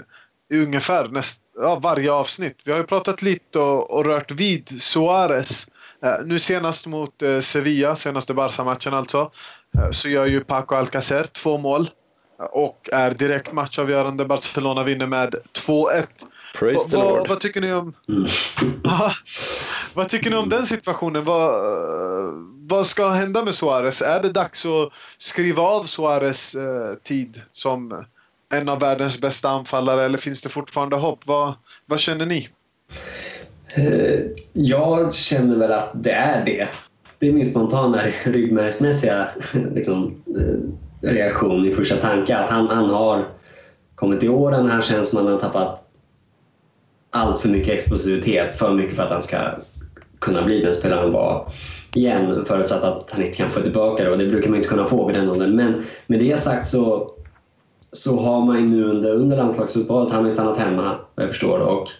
ungefär näst, ja, varje avsnitt. Vi har ju pratat lite och, och rört vid Suarez. Eh, nu senast mot eh, Sevilla, senaste Barca-matchen alltså, eh, så gör ju Paco Alcacer två mål och är direkt matchavgörande. Barcelona vinner med 2-1. Praise the Lord. Vad tycker ni om... vad tycker ni om den situationen? Vad, vad ska hända med Suarez? Är det dags att skriva av Suarez eh, tid som en av världens bästa anfallare eller finns det fortfarande hopp? Vad, vad känner ni? Eh, jag känner väl att det är det. Det är min spontana ryggmärgsmässiga liksom, eh, reaktion i första tanke. Att han, han har kommit i åren. Han känns som att han har tappat allt för mycket explosivitet. För mycket för att han ska kunna bli den spelare han var igen. Förutsatt att han inte kan få tillbaka det och det brukar man inte kunna få vid den åldern. Men med det sagt så så har man ju nu under, under landslagsuppehållet, han har ju stannat hemma vad jag förstår och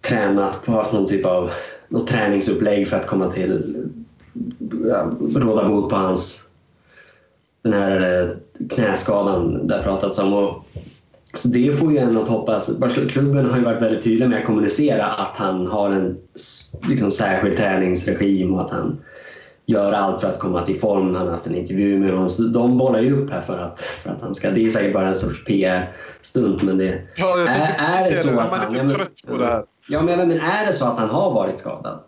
tränat på haft någon typ av något träningsupplägg för att komma till ja, råda bot på hans den här eh, knäskadan det har pratats om. Och, så det får ju en att hoppas. Klubben har ju varit väldigt tydlig med att kommunicera att han har en liksom, särskild träningsregim och att han gör allt för att komma till form. Han har haft en intervju med honom. Så de bollar ju upp här för att, för att han ska... Det är säkert bara en sorts PR-stunt men det... Ja, jag är, är det så att man är lite trött på det här. Ja, men, men är det så att han har varit skadad?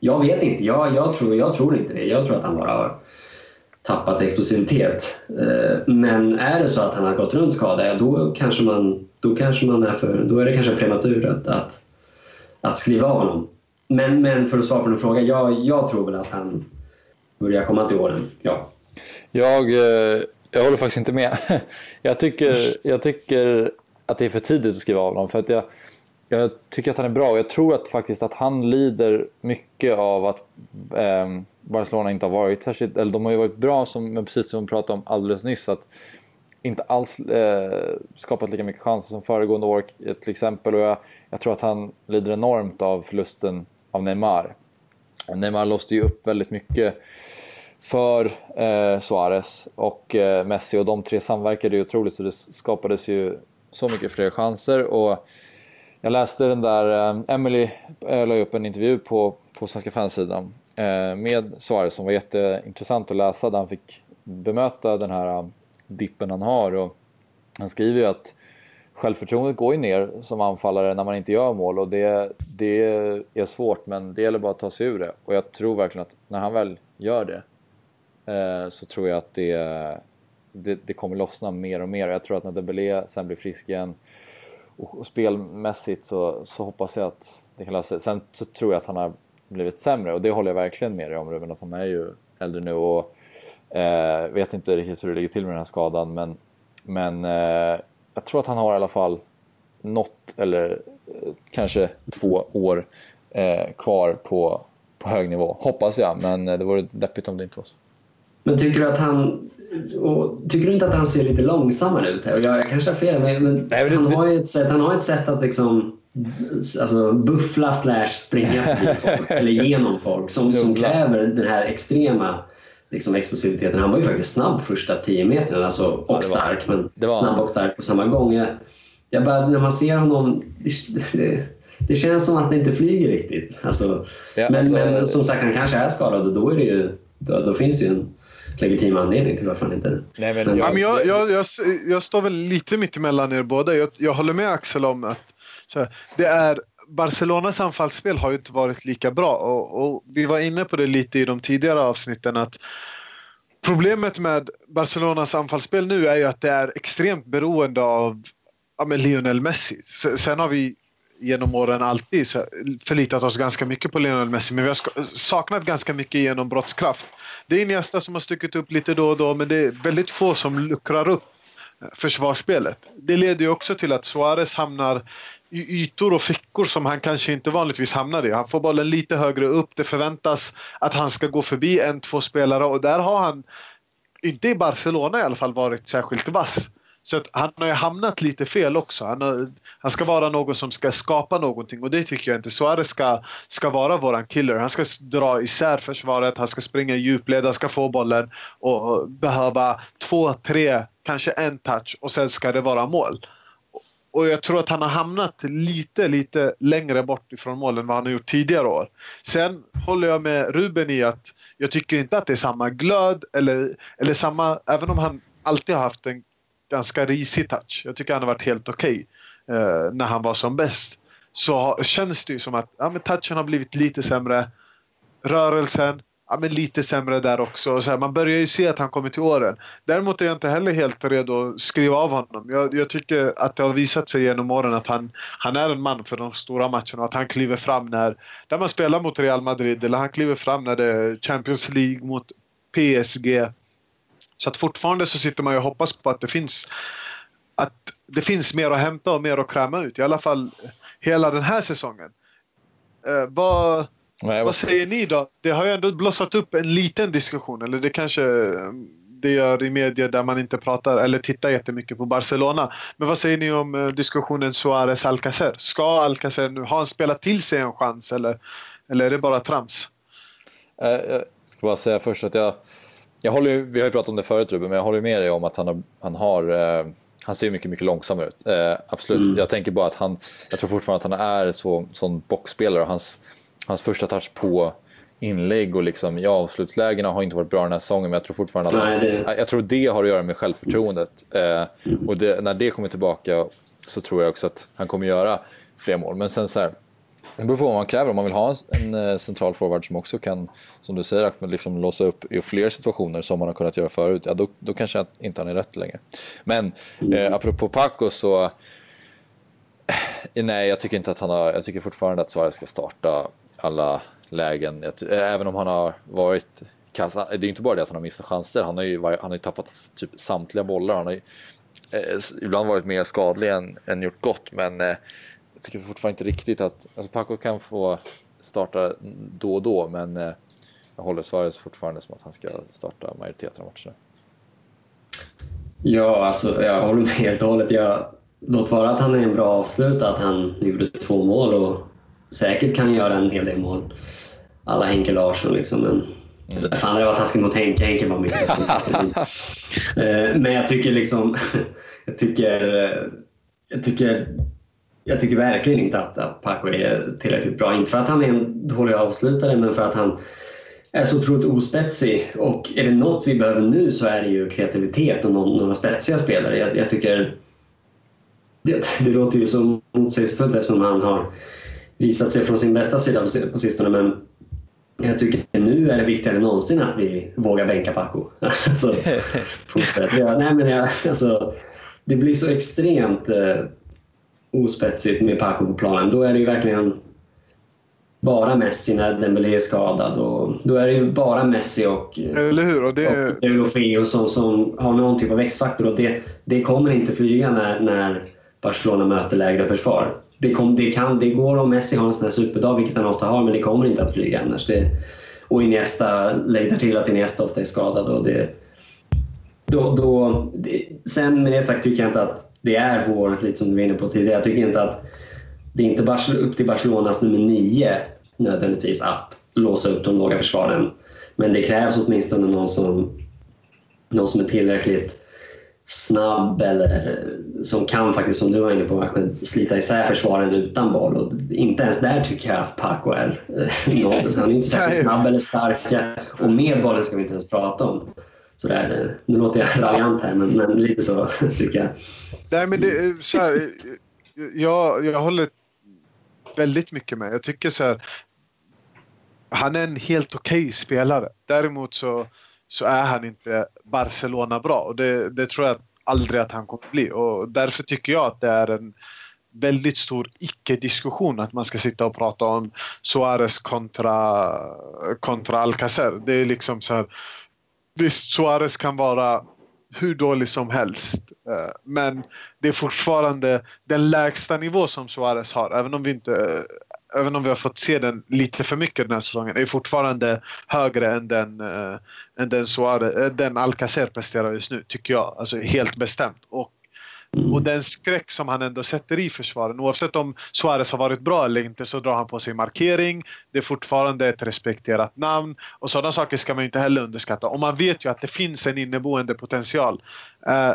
Jag vet inte. Jag, jag, tror, jag tror inte det. Jag tror att han bara har tappat explosivitet. Eh, men är det så att han har gått runt skadad, då kanske man, då kanske man är för... Då är det kanske prematurt att, att skriva av honom. Men, men för att svara på din fråga, jag, jag tror väl att han börjar komma till åren. Ja. Jag, eh, jag håller faktiskt inte med. Jag tycker, jag tycker att det är för tidigt att skriva av honom. För att jag, jag tycker att han är bra. Jag tror att faktiskt att han lider mycket av att eh, Barcelona inte har varit särskilt... Eller de har ju varit bra, som, men precis som vi pratade om alldeles nyss. att inte alls eh, skapat lika mycket chanser som föregående år till exempel. Och jag, jag tror att han lider enormt av förlusten av Neymar. Neymar låste ju upp väldigt mycket för eh, Suarez och eh, Messi och de tre samverkade ju otroligt så det skapades ju så mycket fler chanser. Och jag läste den där, eh, Emily eh, la upp en intervju på, på Svenska fansidan eh, med Suarez som var jätteintressant att läsa där han fick bemöta den här eh, dippen han har. Och han skriver ju att självförtroendet går ju ner som anfallare när man inte gör mål och det, det är svårt men det gäller bara att ta sig ur det. Och jag tror verkligen att när han väl gör det eh, så tror jag att det, det, det, kommer lossna mer och mer. Jag tror att när Dembélé sen blir frisk igen och, och spelmässigt så, så hoppas jag att det kan lösa sig. Sen så tror jag att han har blivit sämre och det håller jag verkligen med dig om Ruben, att han är ju äldre nu och eh, vet inte riktigt hur det ligger till med den här skadan men, men eh, jag tror att han har i alla fall något eller eh, kanske två år eh, kvar på, på hög nivå. Hoppas jag, men eh, det vore deppigt om det inte var så. Men tycker du att han tycker du inte att han ser lite långsammare ut? Jag, jag kanske har fel, men, Nej, han, det, har ett sätt, han har ett sätt att liksom alltså, buffla slash springa förbi folk, eller genom folk som, som kräver den här extrema liksom explosiviteten. Han var ju faktiskt snabb första 10 metrarna alltså, och ja, var, stark, men var... snabb och stark på samma gång. Jag, jag bara, när man ser honom, det, det, det, känns som att det inte flyger riktigt. Alltså, ja, men, alltså, men som sagt, han kanske är skadad och då, är det ju, då, då finns det ju en legitim anledning till varför han inte... Nej, men, men, jag, jag, jag, jag, jag står väl lite mitt emellan er båda. Jag, jag håller med Axel om att här, det är Barcelonas anfallsspel har ju inte varit lika bra och, och, vi var inne på det lite i de tidigare avsnitten att problemet med Barcelonas anfallsspel nu är ju att det är extremt beroende av ja, Lionel Messi. Sen har vi genom åren alltid förlitat oss ganska mycket på Lionel Messi men vi har saknat ganska mycket genombrottskraft. Det är Iniesta som har stuckit upp lite då och då men det är väldigt få som luckrar upp försvarsspelet. Det leder ju också till att Suarez hamnar i ytor och fickor som han kanske inte vanligtvis hamnar i. Han får bollen lite högre upp. Det förväntas att han ska gå förbi en, två spelare och där har han, inte i Barcelona i alla fall, varit särskilt vass. Så att han har ju hamnat lite fel också. Han, har, han ska vara någon som ska skapa någonting och det tycker jag inte. Suarez ska, ska vara våran killer. Han ska dra isär försvaret, han ska springa i djupled, han ska få bollen och behöva två, tre, kanske en touch och sen ska det vara mål. Och jag tror att han har hamnat lite, lite längre bort ifrån mål än vad han har gjort tidigare år. Sen håller jag med Ruben i att jag tycker inte att det är samma glöd eller, eller samma, även om han alltid har haft en ganska risig touch. Jag tycker han har varit helt okej okay, eh, när han var som bäst. Så känns det ju som att ja, men touchen har blivit lite sämre. Rörelsen, ja, men lite sämre där också. Så här, man börjar ju se att han kommer till åren. Däremot är jag inte heller helt redo att skriva av honom. Jag, jag, tycker att det har visat sig genom åren att han, han är en man för de stora matcherna. Att han kliver fram när, när man spelar mot Real Madrid eller han kliver fram när det är Champions League mot PSG. Så att fortfarande så sitter man ju och hoppas på att det finns att det finns mer att hämta och mer att kräma ut. I alla fall hela den här säsongen. Eh, vad, Nej, vad säger ni då? Det har ju ändå blossat upp en liten diskussion, eller det kanske det gör i media där man inte pratar eller tittar jättemycket på Barcelona. Men vad säger ni om eh, diskussionen Suarez-Alcacer? Ska Alcacer nu, har han spelat till sig en chans eller, eller är det bara trams? Eh, jag ska bara säga först att jag, jag håller, vi har ju pratat om det förut Ruben, men jag håller med dig om att han har, han har eh, han ser mycket, mycket långsammare ut. Eh, absolut, mm. jag tänker bara att han, jag tror fortfarande att han är så, sån boxspelare och hans, hans första touch på inlägg och liksom, ja, avslutslägena har inte varit bra den här säsongen men jag tror fortfarande att Nej, det... jag tror det har att göra med självförtroendet. Eh, och det, när det kommer tillbaka så tror jag också att han kommer göra fler mål. Men sen så här, det beror på vad man kräver. Om man vill ha en, en eh, central forward som också kan, som du säger Ahmed, liksom låsa upp i fler situationer som man har kunnat göra förut, ja, då, då kanske inte han är rätt längre. Men eh, apropå Paco så eh, Nej, jag tycker inte att han har... Jag tycker fortfarande att Suarez ska starta alla lägen. Eh, även om han har varit kass. Det är inte bara det att han har missat chanser. Han har ju, han har ju tappat typ samtliga bollar. Han har ju, eh, ibland varit mer skadlig än, än gjort gott. Men eh, jag tycker fortfarande inte riktigt att... Alltså Paco kan få starta då och då. Men eh, jag håller Suarez fortfarande som att han ska starta majoriteten av matcherna. Ja, alltså jag håller med helt och hållet. Jag, låt vara att han är en bra avslutare, att han gjorde två mål och säkert kan göra en hel del mål. Alla Henke Larsson liksom. Men, mm. Fan, det var taskigt mot Henke. Henke var mycket eh, Men jag tycker liksom... Jag tycker... Eh, jag tycker jag tycker verkligen inte att, att Paco är tillräckligt bra. Inte för att han är en dålig avslutare, men för att han är så otroligt ospetsig. Och är det något vi behöver nu så är det ju kreativitet och några spetsiga spelare. Jag, jag tycker... Det, det, låter ju så motsägelsefullt eftersom han har visat sig från sin bästa sida på sistone men jag tycker nu är det viktigare än någonsin att vi vågar bänka Paco. alltså, ja, nej, men jag, alltså, det blir så extremt eh, ospetsigt med Paco på planen. Då är det ju verkligen bara Messi när Dembélé är skadad. Och då är det ju bara Messi och, Eller hur? Och, det... och Deulofeo som, som har någon typ av X-faktor. Och det, det kommer inte flyga när, när Barcelona möter lägre försvar det, kom, det, kan, det går om Messi har en sån här superdag, vilket han ofta har, men det kommer inte att flyga annars. Det, och Iniesta, lägg till att Iniesta ofta är skadad. Och det, då, då, det, sen med det sagt tycker jag inte att det är vår, lite som du var inne på tidigare, jag tycker inte att det är inte upp till Barcelonas nummer nio nödvändigtvis att låsa upp de låga försvaren. Men det krävs åtminstone någon som, någon som är tillräckligt snabb eller som kan faktiskt, som du var inne på Ahmed, slita isär försvaren utan boll. Och inte ens där tycker jag att Paco är något. Han är inte särskilt snabb eller stark. Och med bollen ska vi inte ens prata om. Sådär, nu låter jag raljant här, men, men, lite så tycker jag. Nej, men det så här, jag, jag håller väldigt mycket med. Jag tycker så här, han är en helt okej okay spelare. Däremot så, så är han inte Barcelona bra och det, det tror jag aldrig att han kommer bli och därför tycker jag att det är en väldigt stor icke-diskussion att man ska sitta och prata om Suarez kontra, kontra Alcacer. Det är liksom så här, visst Suarez kan vara hur dålig som helst. Eh, men det är fortfarande den lägsta nivå som Suarez har, även om vi inte även om vi har fått se den lite för mycket den här säsongen, är fortfarande högre än den, äh, än den, Suarez, äh, den Alcacer presterar just nu, tycker jag. Alltså helt bestämt. Och, och den skräck som han ändå sätter i försvaren, oavsett om Suarez har varit bra eller inte, så drar han på sig markering. Det är fortfarande ett respekterat namn och sådana saker ska man inte heller underskatta. Och man vet ju att det finns en inneboende potential. Äh,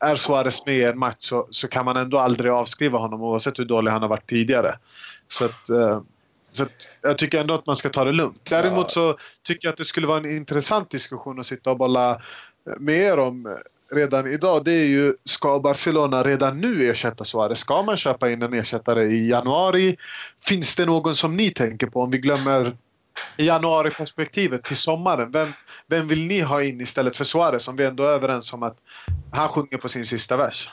är Suarez med i en match så, så kan man ändå aldrig avskriva honom oavsett hur dålig han har varit tidigare. Så att, eh, så att jag tycker ändå att man ska ta det lugnt. Däremot så tycker jag att det skulle vara en intressant diskussion att sitta och bolla med er om redan idag. Det är ju, ska Barcelona redan nu ersätta Suarez? Ska man köpa in en ersättare i januari? Finns det någon som ni tänker på om vi glömmer januari-perspektivet till sommaren? Vem, vem vill ni ha in istället för Suarez om vi ändå är överens om att han sjunger på sin sista vers?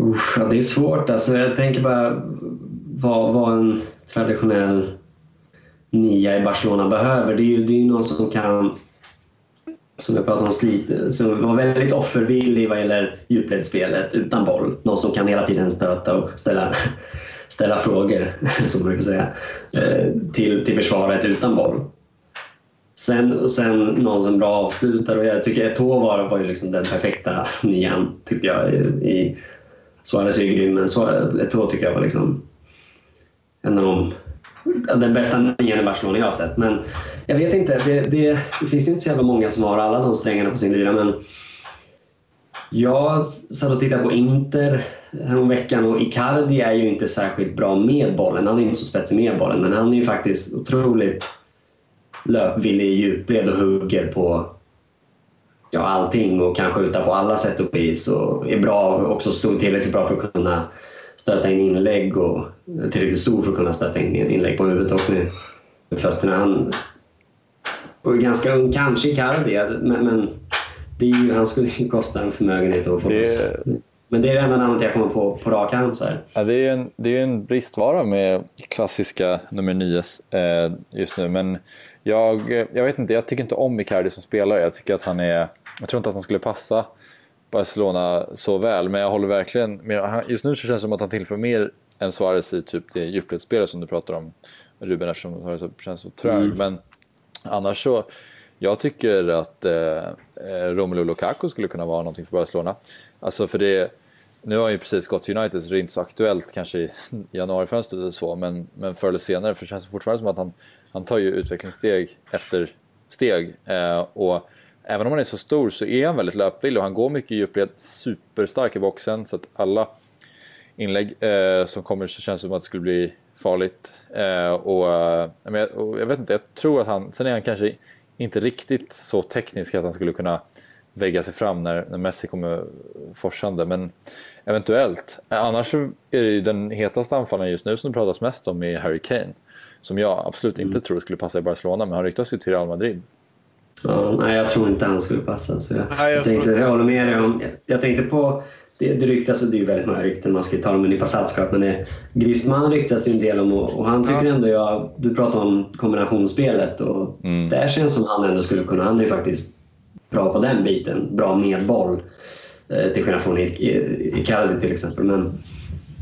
Usch, ja, det är svårt. Alltså, jag tänker bara vad, vad en traditionell nia i Barcelona behöver. Det är ju det är någon som kan, som jag pratade om, slit, som var väldigt offervillig vad gäller djupledsspelet utan boll. Någon som kan hela tiden stöta och ställa, ställa frågor, som man brukar säga, eh, till, till försvaret utan boll. Sen, sen någon som bra avslutare och jag tycker Eto'o var, var ju liksom den perfekta nian tyckte jag i, Suarez är ju grym, men Eto'o tycker jag var liksom en av de den bästa nian i Barcelona jag har sett. Men jag vet inte, det, det, det finns inte så jävla många som har alla de strängarna på sin lyra. Men jag satt och tittade på Inter häromveckan och Icardi är ju inte särskilt bra med bollen. Han är inte så spetsig med bollen, men han är ju faktiskt otroligt löpvillig i djupled och hugger på ja, allting och kan skjuta på alla sätt och vis och är bra, också stor, tillräckligt bra för att kunna stöta in inlägg och tillräckligt stor för att kunna stöta in inlägg på huvudet och med, fötterna. Han och är ganska ung, kanske Icardi, men, men det är ju, han skulle ju kosta en förmögenhet få det... Men det är det enda namnet jag kommer på på rak arm. Så här. Ja, det är ju en, det är en bristvara med klassiska nummer 9 eh, just nu. Men jag, jag vet inte, jag tycker inte om Icardi som spelare. Jag tycker att han är jag tror inte att han skulle passa Barcelona så väl, men jag håller verkligen med. Just nu så känns det som att han tillför mer än Suarez i typ det djupledsspelet som du pratar om, Ruben, eftersom Suarez känns så trög. Mm. Men annars så, jag tycker att eh, Romelu Lukaku skulle kunna vara någonting för Barcelona. Alltså för det, nu har han ju precis gått till United så det är inte så aktuellt kanske i januarifönstret eller så, men, men förr eller senare, för det känns fortfarande som att han, han tar ju utvecklingssteg efter steg. Eh, och även om han är så stor så är han väldigt löpvillig och han går mycket i djupled, superstark i boxen så att alla inlägg eh, som kommer så känns det som att det skulle bli farligt. Eh, och, eh, och, jag vet inte, jag tror att han, sen är han kanske inte riktigt så teknisk att han skulle kunna vägga sig fram när, när Messi kommer forsande, men eventuellt. Annars är det ju den hetaste anfallaren just nu som det pratas mest om är Harry Kane. Som jag absolut inte mm. tror skulle passa i Barcelona, men han ryktas ju till Real Madrid. Ja, nej, jag tror inte han skulle passa. Så jag, nej, jag, tänkte, jag håller med dig om... Jag, jag tänkte på... Det, det ryktas, och det är ju väldigt många rykten, man ska ta dem med en nypa saltskap, men det, Griezmann ryktas ju en del om och, och han tycker ja. ändå, jag, du pratar om kombinationsspelet och mm. där känns som han ändå skulle kunna, han är ju faktiskt bra på den biten, bra med boll. Eh, till skillnad från Icardi till exempel. Men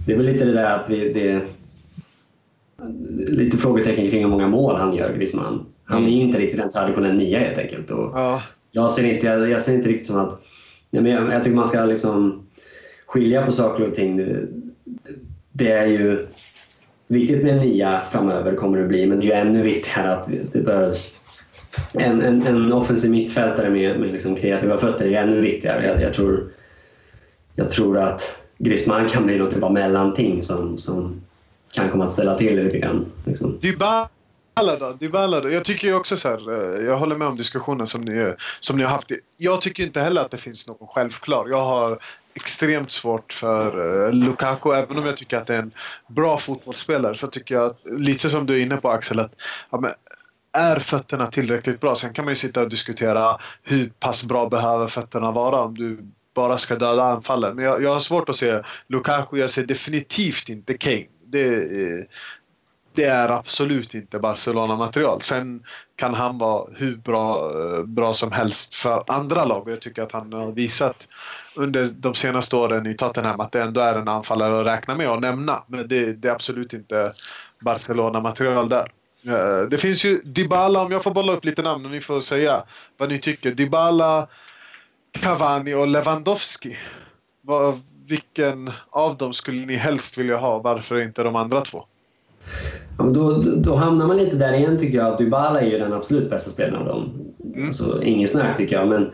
det är väl lite det där att vi, det, lite frågetecken kring hur många mål han gör, Griezmann. Han är ju inte riktigt en traditionell nia helt enkelt. Och ja. jag, ser inte, jag, jag, ser inte riktigt som att... Jag, jag tycker man ska liksom skilja på saker och ting. Det är ju viktigt med nia framöver kommer det bli, men det är ju ännu viktigare att det behövs en, en, en offensiv mittfältare med, med liksom kreativa fötter. Är ännu viktigare. Jag, jag, tror, jag tror att Griezmann kan bli något typ av mellanting som, som kan komma att ställa till det lite grann. Liksom. Dybala då? Dybala då? Jag tycker ju också så här, eh, jag håller med om diskussionen som ni, som ni har haft. Jag tycker inte heller att det finns någon självklar. Jag har extremt svårt för uh, Lukaku. Även om jag tycker att det är en bra fotbollsspelare så tycker jag, att, lite som du är inne på Axel, att ja, men, är fötterna tillräckligt bra? Sen kan man ju sitta och diskutera hur pass bra behöver fötterna vara om du bara ska döda anfallen. Men jag, jag har svårt att se Lukaku, jag ser definitivt inte Kane. Det, det är absolut inte Barcelona-material. Sen kan han vara hur bra, bra som helst för andra lag och jag tycker att han har visat under de senaste åren i Tottenham att det ändå är en anfallare att räkna med och nämna. Men det, det är absolut inte Barcelona-material där. Eh, det finns ju Dybala, om jag får bolla upp lite namn och ni får säga vad ni tycker. Dybala, Cavani och Lewandowski. Vilken av dem skulle ni helst vilja ha? Varför inte de andra två? Ja, då, då hamnar man lite där igen tycker jag. Dybala är ju den absolut bästa spelaren av dem. Mm. Alltså, ingen snack tycker jag. Men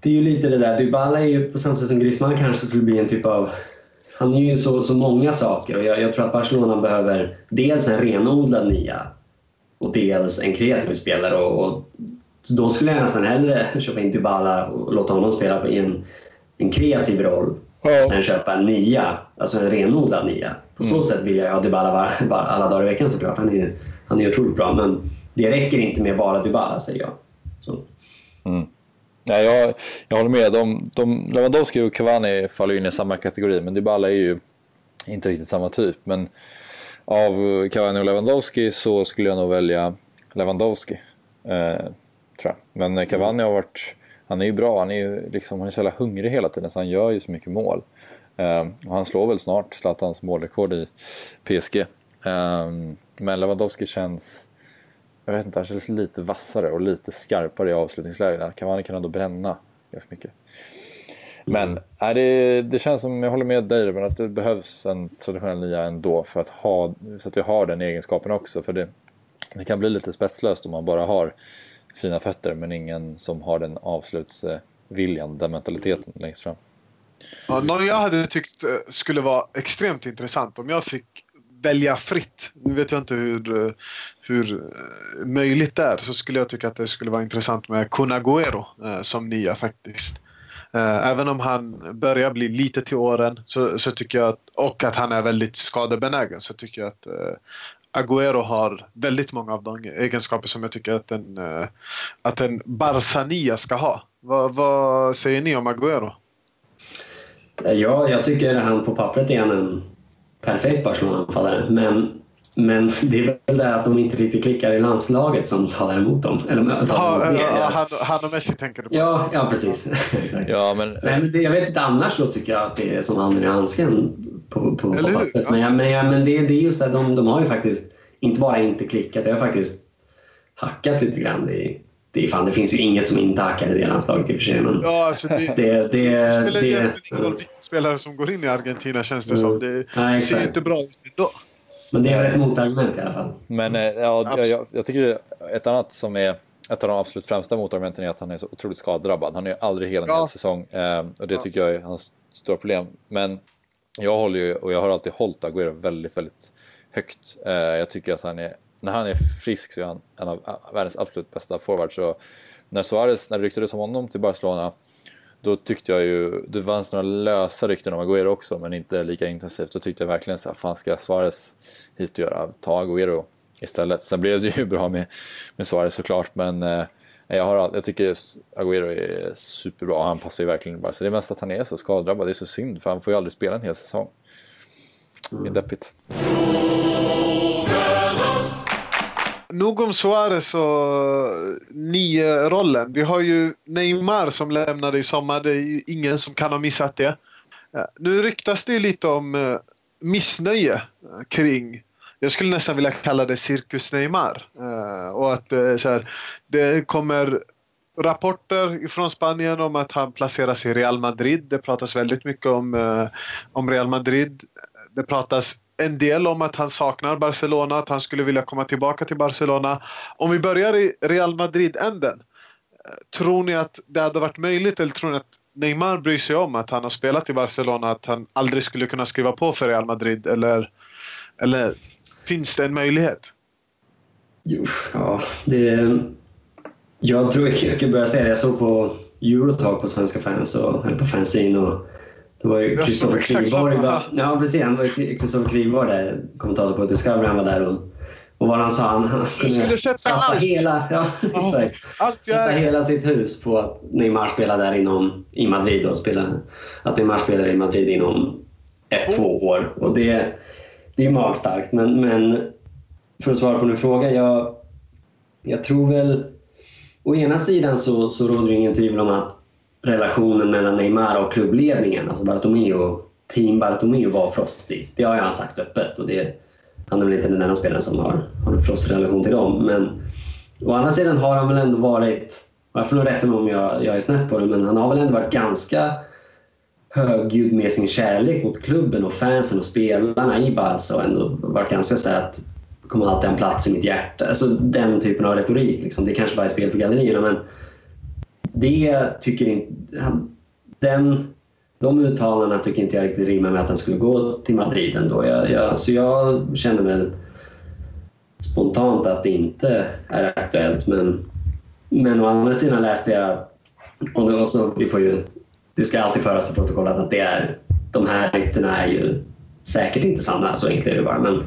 det är ju lite det där. Dybala är ju på samma sätt som Griezmann kanske skulle bli en typ av... Han är ju så, så många saker och jag, jag tror att Barcelona behöver dels en renodlad nia och dels en kreativ spelare. Och, och då skulle jag nästan hellre köpa in Dybala och låta honom spela i en, en kreativ roll. Ja. Sen köpa en nia, alltså en renodlad nia. På så mm. sätt vill jag ha Dybala var, var, alla dagar i veckan såklart. Han är ju han är otroligt bra. Men det räcker inte med bara Dybala säger jag. Mm. Nej, jag, jag håller med. De, de, Lewandowski och Cavani faller in i samma kategori, men Dybala är ju inte riktigt samma typ. Men av Cavani och Lewandowski så skulle jag nog välja Lewandowski. Eh, tror jag. Men Cavani har varit, han är ju bra, han är ju liksom, han är så jävla hungrig hela tiden så han gör ju så mycket mål. Eh, och han slår väl snart Zlatans målrekord i PSG. Eh, men Lewandowski känns jag vet inte, han känns lite vassare och lite skarpare i avslutningslägena. Cavani kan ändå bränna ganska mycket. Men är det, det känns som, jag håller med dig men att det behövs en traditionell nia ändå för att ha, så att vi har den egenskapen också. För det, det kan bli lite spetslöst om man bara har fina fötter men ingen som har den avslutsviljan, den mentaliteten längst fram. Ja, någon jag hade tyckt eh, skulle vara extremt intressant om jag fick välja fritt. Nu vet jag inte hur, hur eh, möjligt det är. Så skulle jag tycka att det skulle vara intressant med Kunaguero eh, som nia faktiskt. Eh, även om han börjar bli lite till åren så, så tycker jag att, och att han är väldigt skadebenägen så tycker jag att Agüero har väldigt många av de egenskaper som jag tycker att en, att en Barsania ska ha. Vad, vad säger ni om Agüero? Ja, jag tycker han på pappret är en perfekt Barcelona-anfallare. Men, men det är väl det att de inte riktigt klickar i landslaget som talar emot dem. Eller, ha, emot ja, han, han och Messi tänker du på? Ja, ja precis. Ja, men... men det, jag vet inte annars så tycker jag att det är som handen i handsken på, på, på pappret. Ja. Men, men, men det, det är just det, de, de har ju faktiskt inte bara inte klickat, det har faktiskt hackat lite grann i, det, fan, det finns ju inget som inte hackar i det landslaget i och för sig. Men ja, alltså det, det, det, det spelar egentligen ingen roll vilka spelare som går in i Argentina känns det som. Det, Nej, ser inte bra ut ändå. Men det är ett motargument i alla fall. Men eh, ja, jag, jag, jag tycker ett annat som är ett av de absolut främsta motargumenten är att han är så otroligt skadedrabbad. Han är aldrig hela en ja. hel säsong eh, och det tycker jag är hans stora problem. Men jag håller ju, och jag har alltid hållit Agüero väldigt, väldigt högt. Eh, jag tycker att han är när han är frisk så är han en av världens absolut bästa forwards. Så när Suarez, när det ryktades om honom till Barcelona, då tyckte jag ju, det fanns några lösa rykten om Agüero också, men inte lika intensivt. Då tyckte jag verkligen så här, fan ska Suarez hit och göra? Ta Agüero istället. Sen blev det ju bra med, med Suarez såklart, men eh, jag, har, jag tycker Agüero är superbra, han passar ju verkligen bara. Så det är mest att han är så skadedrabbad, det är så synd, för han får ju aldrig spela en hel säsong. Det är deppigt. Nog om Suarez och eh, nio-rollen. Vi har ju Neymar som lämnade i sommar. Det är ju ingen som kan ha missat det. Eh, nu ryktas det ju lite om eh, missnöje kring jag skulle nästan vilja kalla det cirkus Neymar. Och att så här, det kommer rapporter från Spanien om att han placeras i Real Madrid. Det pratas väldigt mycket om, om Real Madrid. Det pratas en del om att han saknar Barcelona, att han skulle vilja komma tillbaka till Barcelona. Om vi börjar i Real Madrid-änden. Eh, tror ni att det hade varit möjligt eller tror ni att Neymar bryr sig om att han har spelat i Barcelona, att han aldrig skulle kunna skriva på för Real Madrid? Eller, eller finns det en möjlighet? Jo, ja, det... Jag tror jag kan börja säga det. Jag såg på Eurotalk på Svenska fans, och, eller på fansin och det var ju Kristoffer Kvigborg. Ja, precis. Han var Kristoffer Kvigborg där, kommentator på Discovery. Han var där och, och vad han sa, han, han kunde satsa hela, ja, oh, exakt, sätta hela sitt hus på att Neymar spelar där inom, i Madrid. Och spela, att Neymar spelar i Madrid inom ett, oh. två år. Och det, det är ju magstarkt. Men, men för att svara på din fråga. Jag, jag tror väl... Å ena sidan så, så råder det ingen tvivel om att relationen mellan Neymar och klubbledningen, alltså Bartomeu, team Bartomeu var frostig. Det har han sagt öppet och det, han är väl inte den enda spelaren som har, har en frostig relation till dem. Men å andra sidan har han väl ändå varit, jag får nog rätta mig om jag, jag är snett på det, men han har väl ändå varit ganska högljudd med sin kärlek mot klubben och fansen och spelarna i Barca och ändå varit ganska så att kommer alltid ha en plats i mitt hjärta. Alltså den typen av retorik. Liksom. Det kanske bara är spel för gallerierna men det tycker inte... Den, de uttalandena tycker inte jag riktigt rimmar med att han skulle gå till Madrid ändå. Jag, jag, så jag känner väl spontant att det inte är aktuellt men, men å andra sidan läste jag och, det, så, vi får ju, det ska alltid föras i protokollet att det är, de här ryktena är ju säkert inte sanna, så enkelt är det bara. Men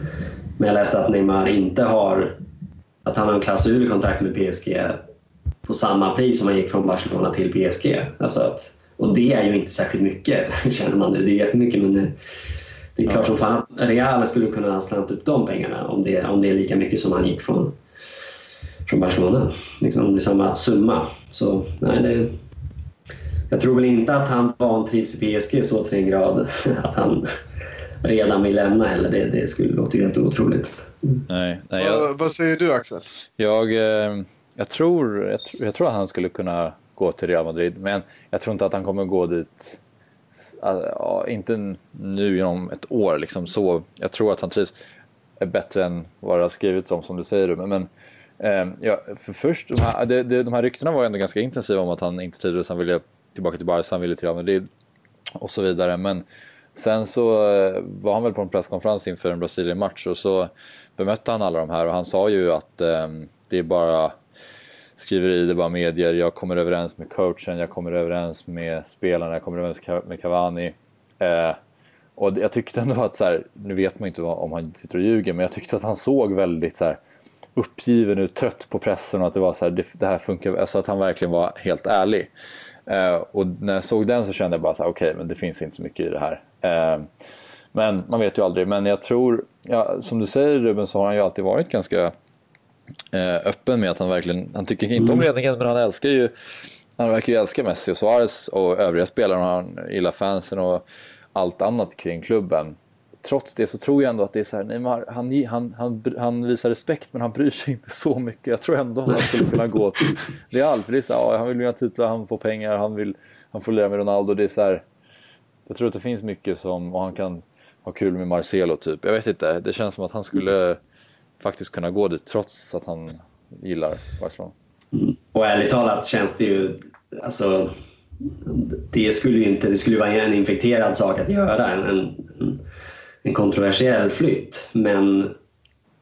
men jag läste att Neymar inte har... Att han har en klausul i kontrakt med PSG på samma pris som han gick från Barcelona till PSG. Alltså att, och det är ju inte särskilt mycket, känner man nu. Det är jättemycket men det, det är klart som fan att Real skulle kunna slanta upp de pengarna om det, om det är lika mycket som han gick från, från Barcelona. Liksom, det är samma summa. Så nej, det, jag tror väl inte att han vantrivs i PSG så till en grad att han redan vill lämna heller. Det, det skulle låta helt otroligt. Nej, nej, jag, vad, vad, säger du Axel? Jag, eh, jag, tror, jag, jag, tror att han skulle kunna gå till Real Madrid, men jag tror inte att han kommer gå dit Ja, inte nu inom ett år liksom så. Jag tror att han trivs är bättre än vad det har skrivits om som du säger. Men, men eh, ja, för först, de här, de, de, de här ryktena var ändå ganska intensiva om att han inte trivdes, han ville tillbaka till Barca, han ville till Real Madrid och så vidare. Men Sen så eh, var han väl på en presskonferens inför en Brasilien-match och så bemötte han alla de här och han sa ju att eh, det är bara skriver i, det är bara medier. Jag kommer överens med coachen, jag kommer överens med spelarna, jag kommer överens med Cavani. Eh, och jag tyckte ändå att så här, nu vet man inte om han sitter och ljuger, men jag tyckte att han såg väldigt så här, uppgiven ut, trött på pressen och att det var så här, det, det här funkar, alltså att han verkligen var helt ärlig. Eh, och när jag såg den så kände jag bara så här, okej, okay, men det finns inte så mycket i det här. Eh, men man vet ju aldrig. Men jag tror, ja, som du säger Ruben, så har han ju alltid varit ganska öppen med att han verkligen, han tycker inte om mm. ledningen men han älskar ju, han verkar ju älska Messi och Suarez och övriga spelare och han gillar fansen och allt annat kring klubben. Trots det så tror jag ändå att det är så här, Neymar, han, han, han, han visar respekt men han bryr sig inte så mycket. Jag tror ändå att han skulle kunna gå till Real. För det är så här, ja, han vill vinna titlar, han får pengar, han vill han får lira med Ronaldo. Det är så här, jag tror att det finns mycket som, och han kan ha kul med Marcelo typ. Jag vet inte, det känns som att han skulle faktiskt kunna gå dit trots att han gillar Barcelona. Mm. Och ärligt talat känns det ju, alltså det skulle ju inte, det skulle vara en infekterad sak att göra, en, en, en kontroversiell flytt. Men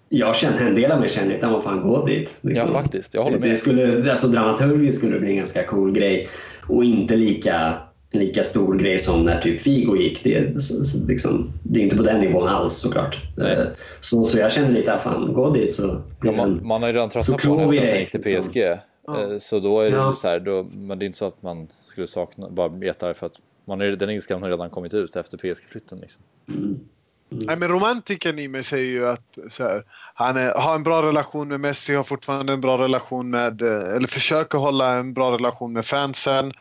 jag känner, en del av mig känner att man fan gå dit. Liksom. Ja faktiskt, jag håller med. Det skulle, alltså, dramaturgiskt skulle det bli en ganska cool grej och inte lika lika stor grej som när typ Figo gick. Det är, liksom, det är inte på den nivån alls såklart. Nej. Så, så jag känner lite, att fan gå dit så... Ja, man, man har ju redan tröttnat på honom efter att han gick till PSG. Liksom. Ja. Så då är det ja. så här, då, men det är inte så att man skulle sakna, bara veta för att man är, den ilskan har redan kommit ut efter PSG-flytten. Liksom. Mm. Mm. Nej, men romantiken i mig säger ju att här, han är, har en bra relation med Messi, har fortfarande en bra relation med, eh, eller försöker hålla en bra relation med fansen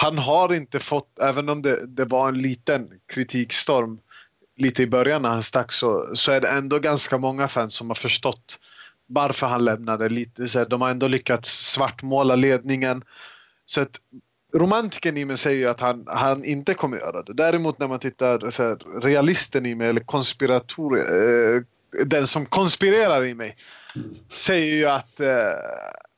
han har inte fått, även om det, det var en liten kritikstorm lite i början när han stack så, så är det ändå ganska många fans som har förstått varför han lämnade. Lite, så de har ändå lyckats svartmåla ledningen. Så att romantiken i mig säger ju att han, han inte kommer göra det. Däremot när man tittar så här, realisten i mig eller konspirator, eh, den som konspirerar i mig säger ju att, eh, att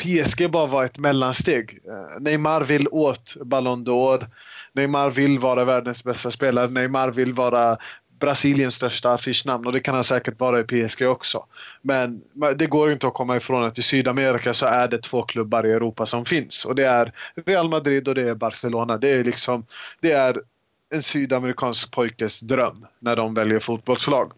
PSG bara var ett mellansteg. Eh, Neymar vill åt Ballon d'Or. Neymar vill vara världens bästa spelare. Neymar vill vara Brasiliens största affischnamn och det kan han säkert vara i PSG också. Men det går inte att komma ifrån att i Sydamerika så är det två klubbar i Europa som finns och det är Real Madrid och det är Barcelona. Det är liksom, det är en sydamerikansk pojkes dröm när de väljer fotbollslag.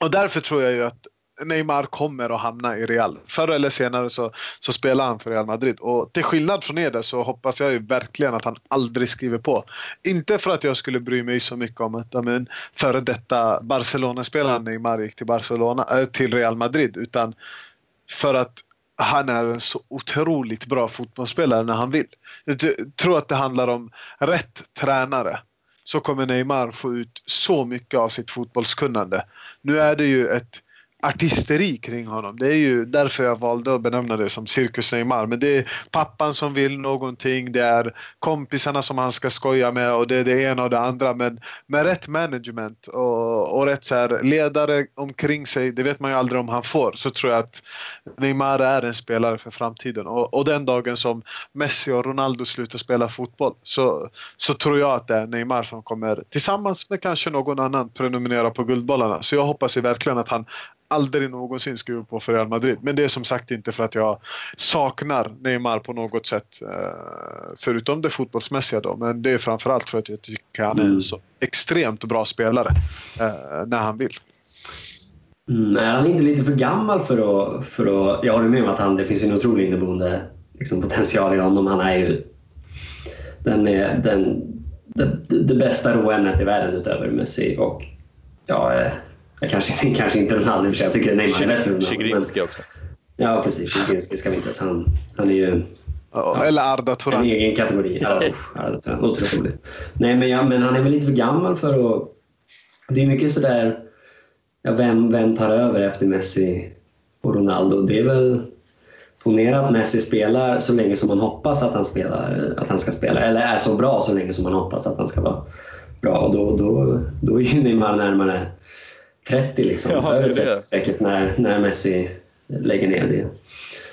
Och därför tror jag ju att Neymar kommer att hamna i Real. Förr eller senare så, så spelar han för Real Madrid. Och till skillnad från er så hoppas jag ju verkligen att han aldrig skriver på. Inte för att jag skulle bry mig så mycket om att men, före detta Barcelona-spelaren Neymar gick till, Barcelona, äh, till Real Madrid. Utan för att han är en så otroligt bra fotbollsspelare när han vill. Jag tror att det handlar om rätt tränare så kommer Neymar få ut så mycket av sitt fotbollskunnande. Nu är det ju ett artisteri kring honom. Det är ju därför jag valde att benämna det som Cirkus Neymar. Men det är pappan som vill någonting, det är kompisarna som han ska skoja med och det är det ena och det andra. Men med rätt management och, och rätt så här ledare omkring sig, det vet man ju aldrig om han får, så tror jag att Neymar är en spelare för framtiden. Och, och den dagen som Messi och Ronaldo slutar spela fotboll så, så tror jag att det är Neymar som kommer tillsammans med kanske någon annan prenumerera på Guldbollarna. Så jag hoppas ju verkligen att han aldrig någonsin skriva på för Real Madrid. Men det är som sagt inte för att jag saknar Neymar på något sätt. Eh, förutom det fotbollsmässiga då. Men det är framförallt för att jag tycker han är en mm. så extremt bra spelare eh, när han vill. Mm, är han inte lite för gammal för att... För att jag håller med om att han, det finns en otrolig inneboende liksom, potential i honom. Han är ju den med den, det, det bästa råämnet i världen utöver Messi. Och ja, Kanske, kanske inte Ronaldo i och för sig. Jag tycker Neymar är bättre än Ronaldo. också. Ja, precis. Zigrinski ska vi inte ens... Han, han är ju... Ja, eller Arda Turan. En egen kategori. Ja, Arda Turan. Otroligt. Nej, men, ja, men han är väl lite för gammal för att... Det är mycket sådär... Ja, vem, vem tar över efter Messi och Ronaldo? Det är väl... Ponera att Messi spelar så länge som man hoppas att han, spelar, att han ska spela. Eller är så bra så länge som man hoppas att han ska vara bra. Och då, då, då är ju Neymar närmare 30 liksom. Ja, över 30 säkert när, när Messi lägger ner det.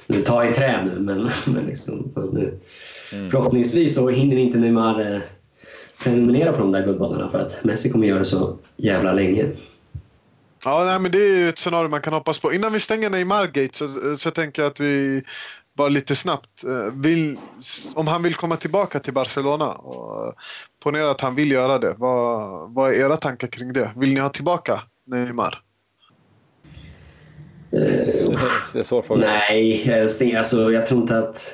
Nu tar i trä nu, men, men liksom, mm. förhoppningsvis så hinner inte Neymar eh, prenumerera på de där guldbollarna för att Messi kommer göra det så jävla länge. Ja, nej, men det är ju ett scenario man kan hoppas på. Innan vi stänger Neymar-gate så, så tänker jag att vi bara lite snabbt. Eh, vill, om han vill komma tillbaka till Barcelona och ponera att han vill göra det. Vad, vad är era tankar kring det? Vill ni ha tillbaka Neymar? Uh, det är svår fråga. Nej, alltså, jag tror inte att...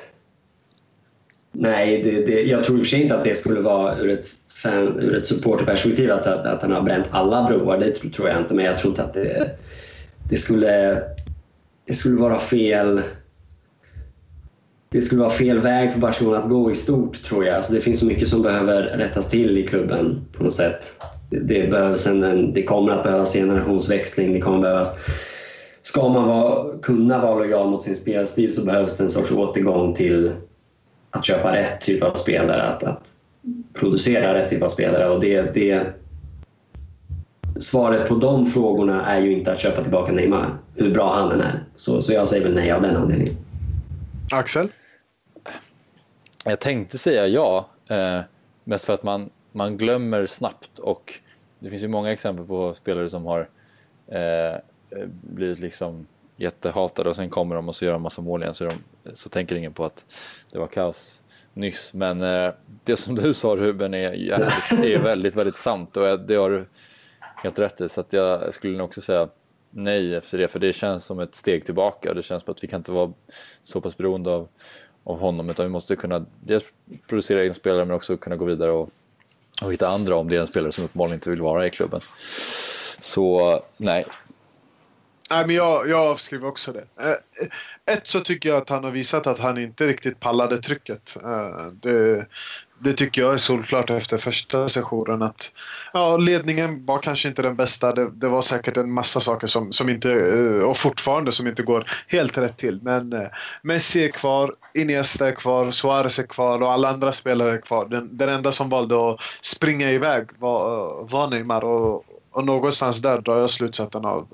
Nej, det, det, jag tror i och för sig inte att det skulle vara ur ett, fan, ur ett supporterperspektiv att, att, att han har bränt alla broar. Det tror jag inte, men jag tror inte att det, det skulle... Det skulle vara fel det skulle vara fel väg för Barcelona att gå i stort tror jag. Alltså det finns så mycket som behöver rättas till i klubben på något sätt det, behövs en, det kommer att behövas generationsväxling. Det kommer behövas, ska man vara, kunna vara lojal mot sin spelstil så behövs det en sorts återgång till att köpa rätt typ av spelare, att, att producera rätt typ av spelare. Och det, det, svaret på de frågorna är ju inte att köpa tillbaka Neymar, hur bra han än är. Så, så jag säger väl nej av den anledningen. Axel? Jag tänkte säga ja, eh, mest för att man, man glömmer snabbt och det finns ju många exempel på spelare som har eh, blivit liksom jättehatade och sen kommer de och så gör de massa mål igen så, de, så tänker ingen på att det var kaos nyss. Men eh, det som du sa Ruben är, är väldigt, väldigt sant och det har du helt rätt i. Så att jag skulle nog också säga nej efter det för det känns som ett steg tillbaka. Det känns som att vi kan inte vara så pass beroende av, av honom utan vi måste kunna dels producera egna spelare men också kunna gå vidare och och hitta andra om det är en spelare som uppenbarligen inte vill vara i klubben. Så nej. Nej, men jag, jag avskriver också det. Eh, ett så tycker jag att han har visat att han inte riktigt pallade trycket. Eh, det, det tycker jag är solklart efter första sessionen att ja, ledningen var kanske inte den bästa. Det, det var säkert en massa saker som, som inte, eh, och fortfarande som inte går helt rätt till. Men eh, Messi är kvar, Iniesta är kvar, Suarez är kvar och alla andra spelare är kvar. Den, den enda som valde att springa iväg var, eh, var Neymar och, och någonstans där drar jag slutsatsen av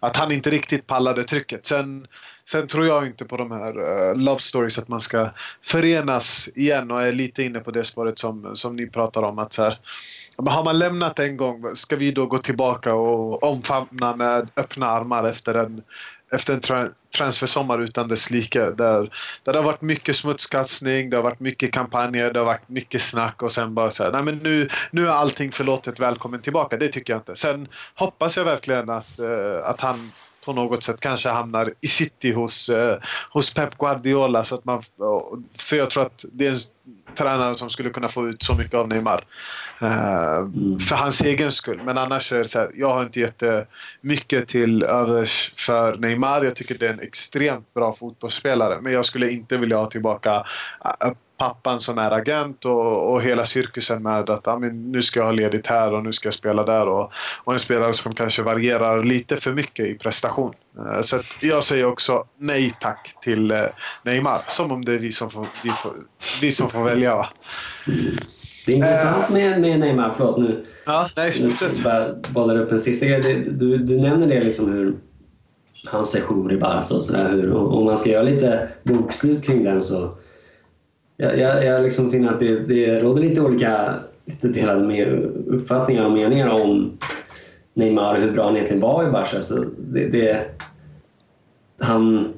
att han inte riktigt pallade trycket. Sen, sen tror jag inte på de här uh, love stories att man ska förenas igen och är lite inne på det spåret som, som ni pratar om. att så här, har man lämnat en gång, ska vi då gå tillbaka och omfamna med öppna armar efter en, efter en tra transfersommar utan dess like. Där, där det har varit mycket smutskastning, det har varit mycket kampanjer, det har varit mycket snack och sen bara så här, nej men nu, nu är allting förlåtet, välkommen tillbaka. Det tycker jag inte. Sen hoppas jag verkligen att, uh, att han på något sätt kanske hamnar i city hos, uh, hos Pep Guardiola. Så att man, för jag tror att det är en tränare som skulle kunna få ut så mycket av Neymar. Uh, mm. För hans egen skull. Men annars är det så här, jag har inte jättemycket till övers för Neymar. Jag tycker det är en extremt bra fotbollsspelare. Men jag skulle inte vilja ha tillbaka uh, pappan som är agent och, och hela cirkusen med att ah, men nu ska jag ha ledigt här och nu ska jag spela där. Och, och en spelare som kanske varierar lite för mycket i prestation. Uh, så jag säger också nej tack till Neymar. Som om det är vi som får, vi får, vi som får välja. Va? Det är intressant med, med Neymar, förlåt nu. Ja, nej, slutet. bara bollar upp en sista grej. Du, du nämner det liksom hur hans session i Barca och sådär. Om man ska göra lite bokslut kring den så jag, jag, jag liksom finner att det, det råder lite olika lite delade med uppfattningar och meningar om Neymar och hur bra han egentligen var i Barca. Så det, det, han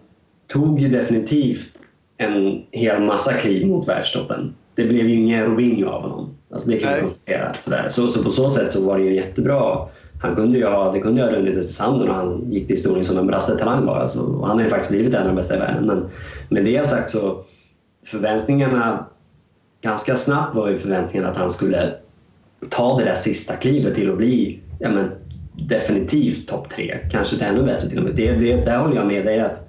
tog ju definitivt en hel massa kliv mot världstoppen det blev ju ingen Robinho av honom. Alltså det kan vi konstatera. Sådär. Så, så på så sätt så var det ju jättebra. Han kunde ju ha, det kunde ju ha runnit ut i sanden och han gick till historien som en brassetalang bara. Så, han har ju faktiskt blivit en av de bästa i världen. Men med det sagt så förväntningarna ganska snabbt var ju förväntningarna att han skulle ta det där sista klivet till att bli ja, men, definitivt topp tre. Kanske ännu bättre till och med. Det, det, där håller jag med dig att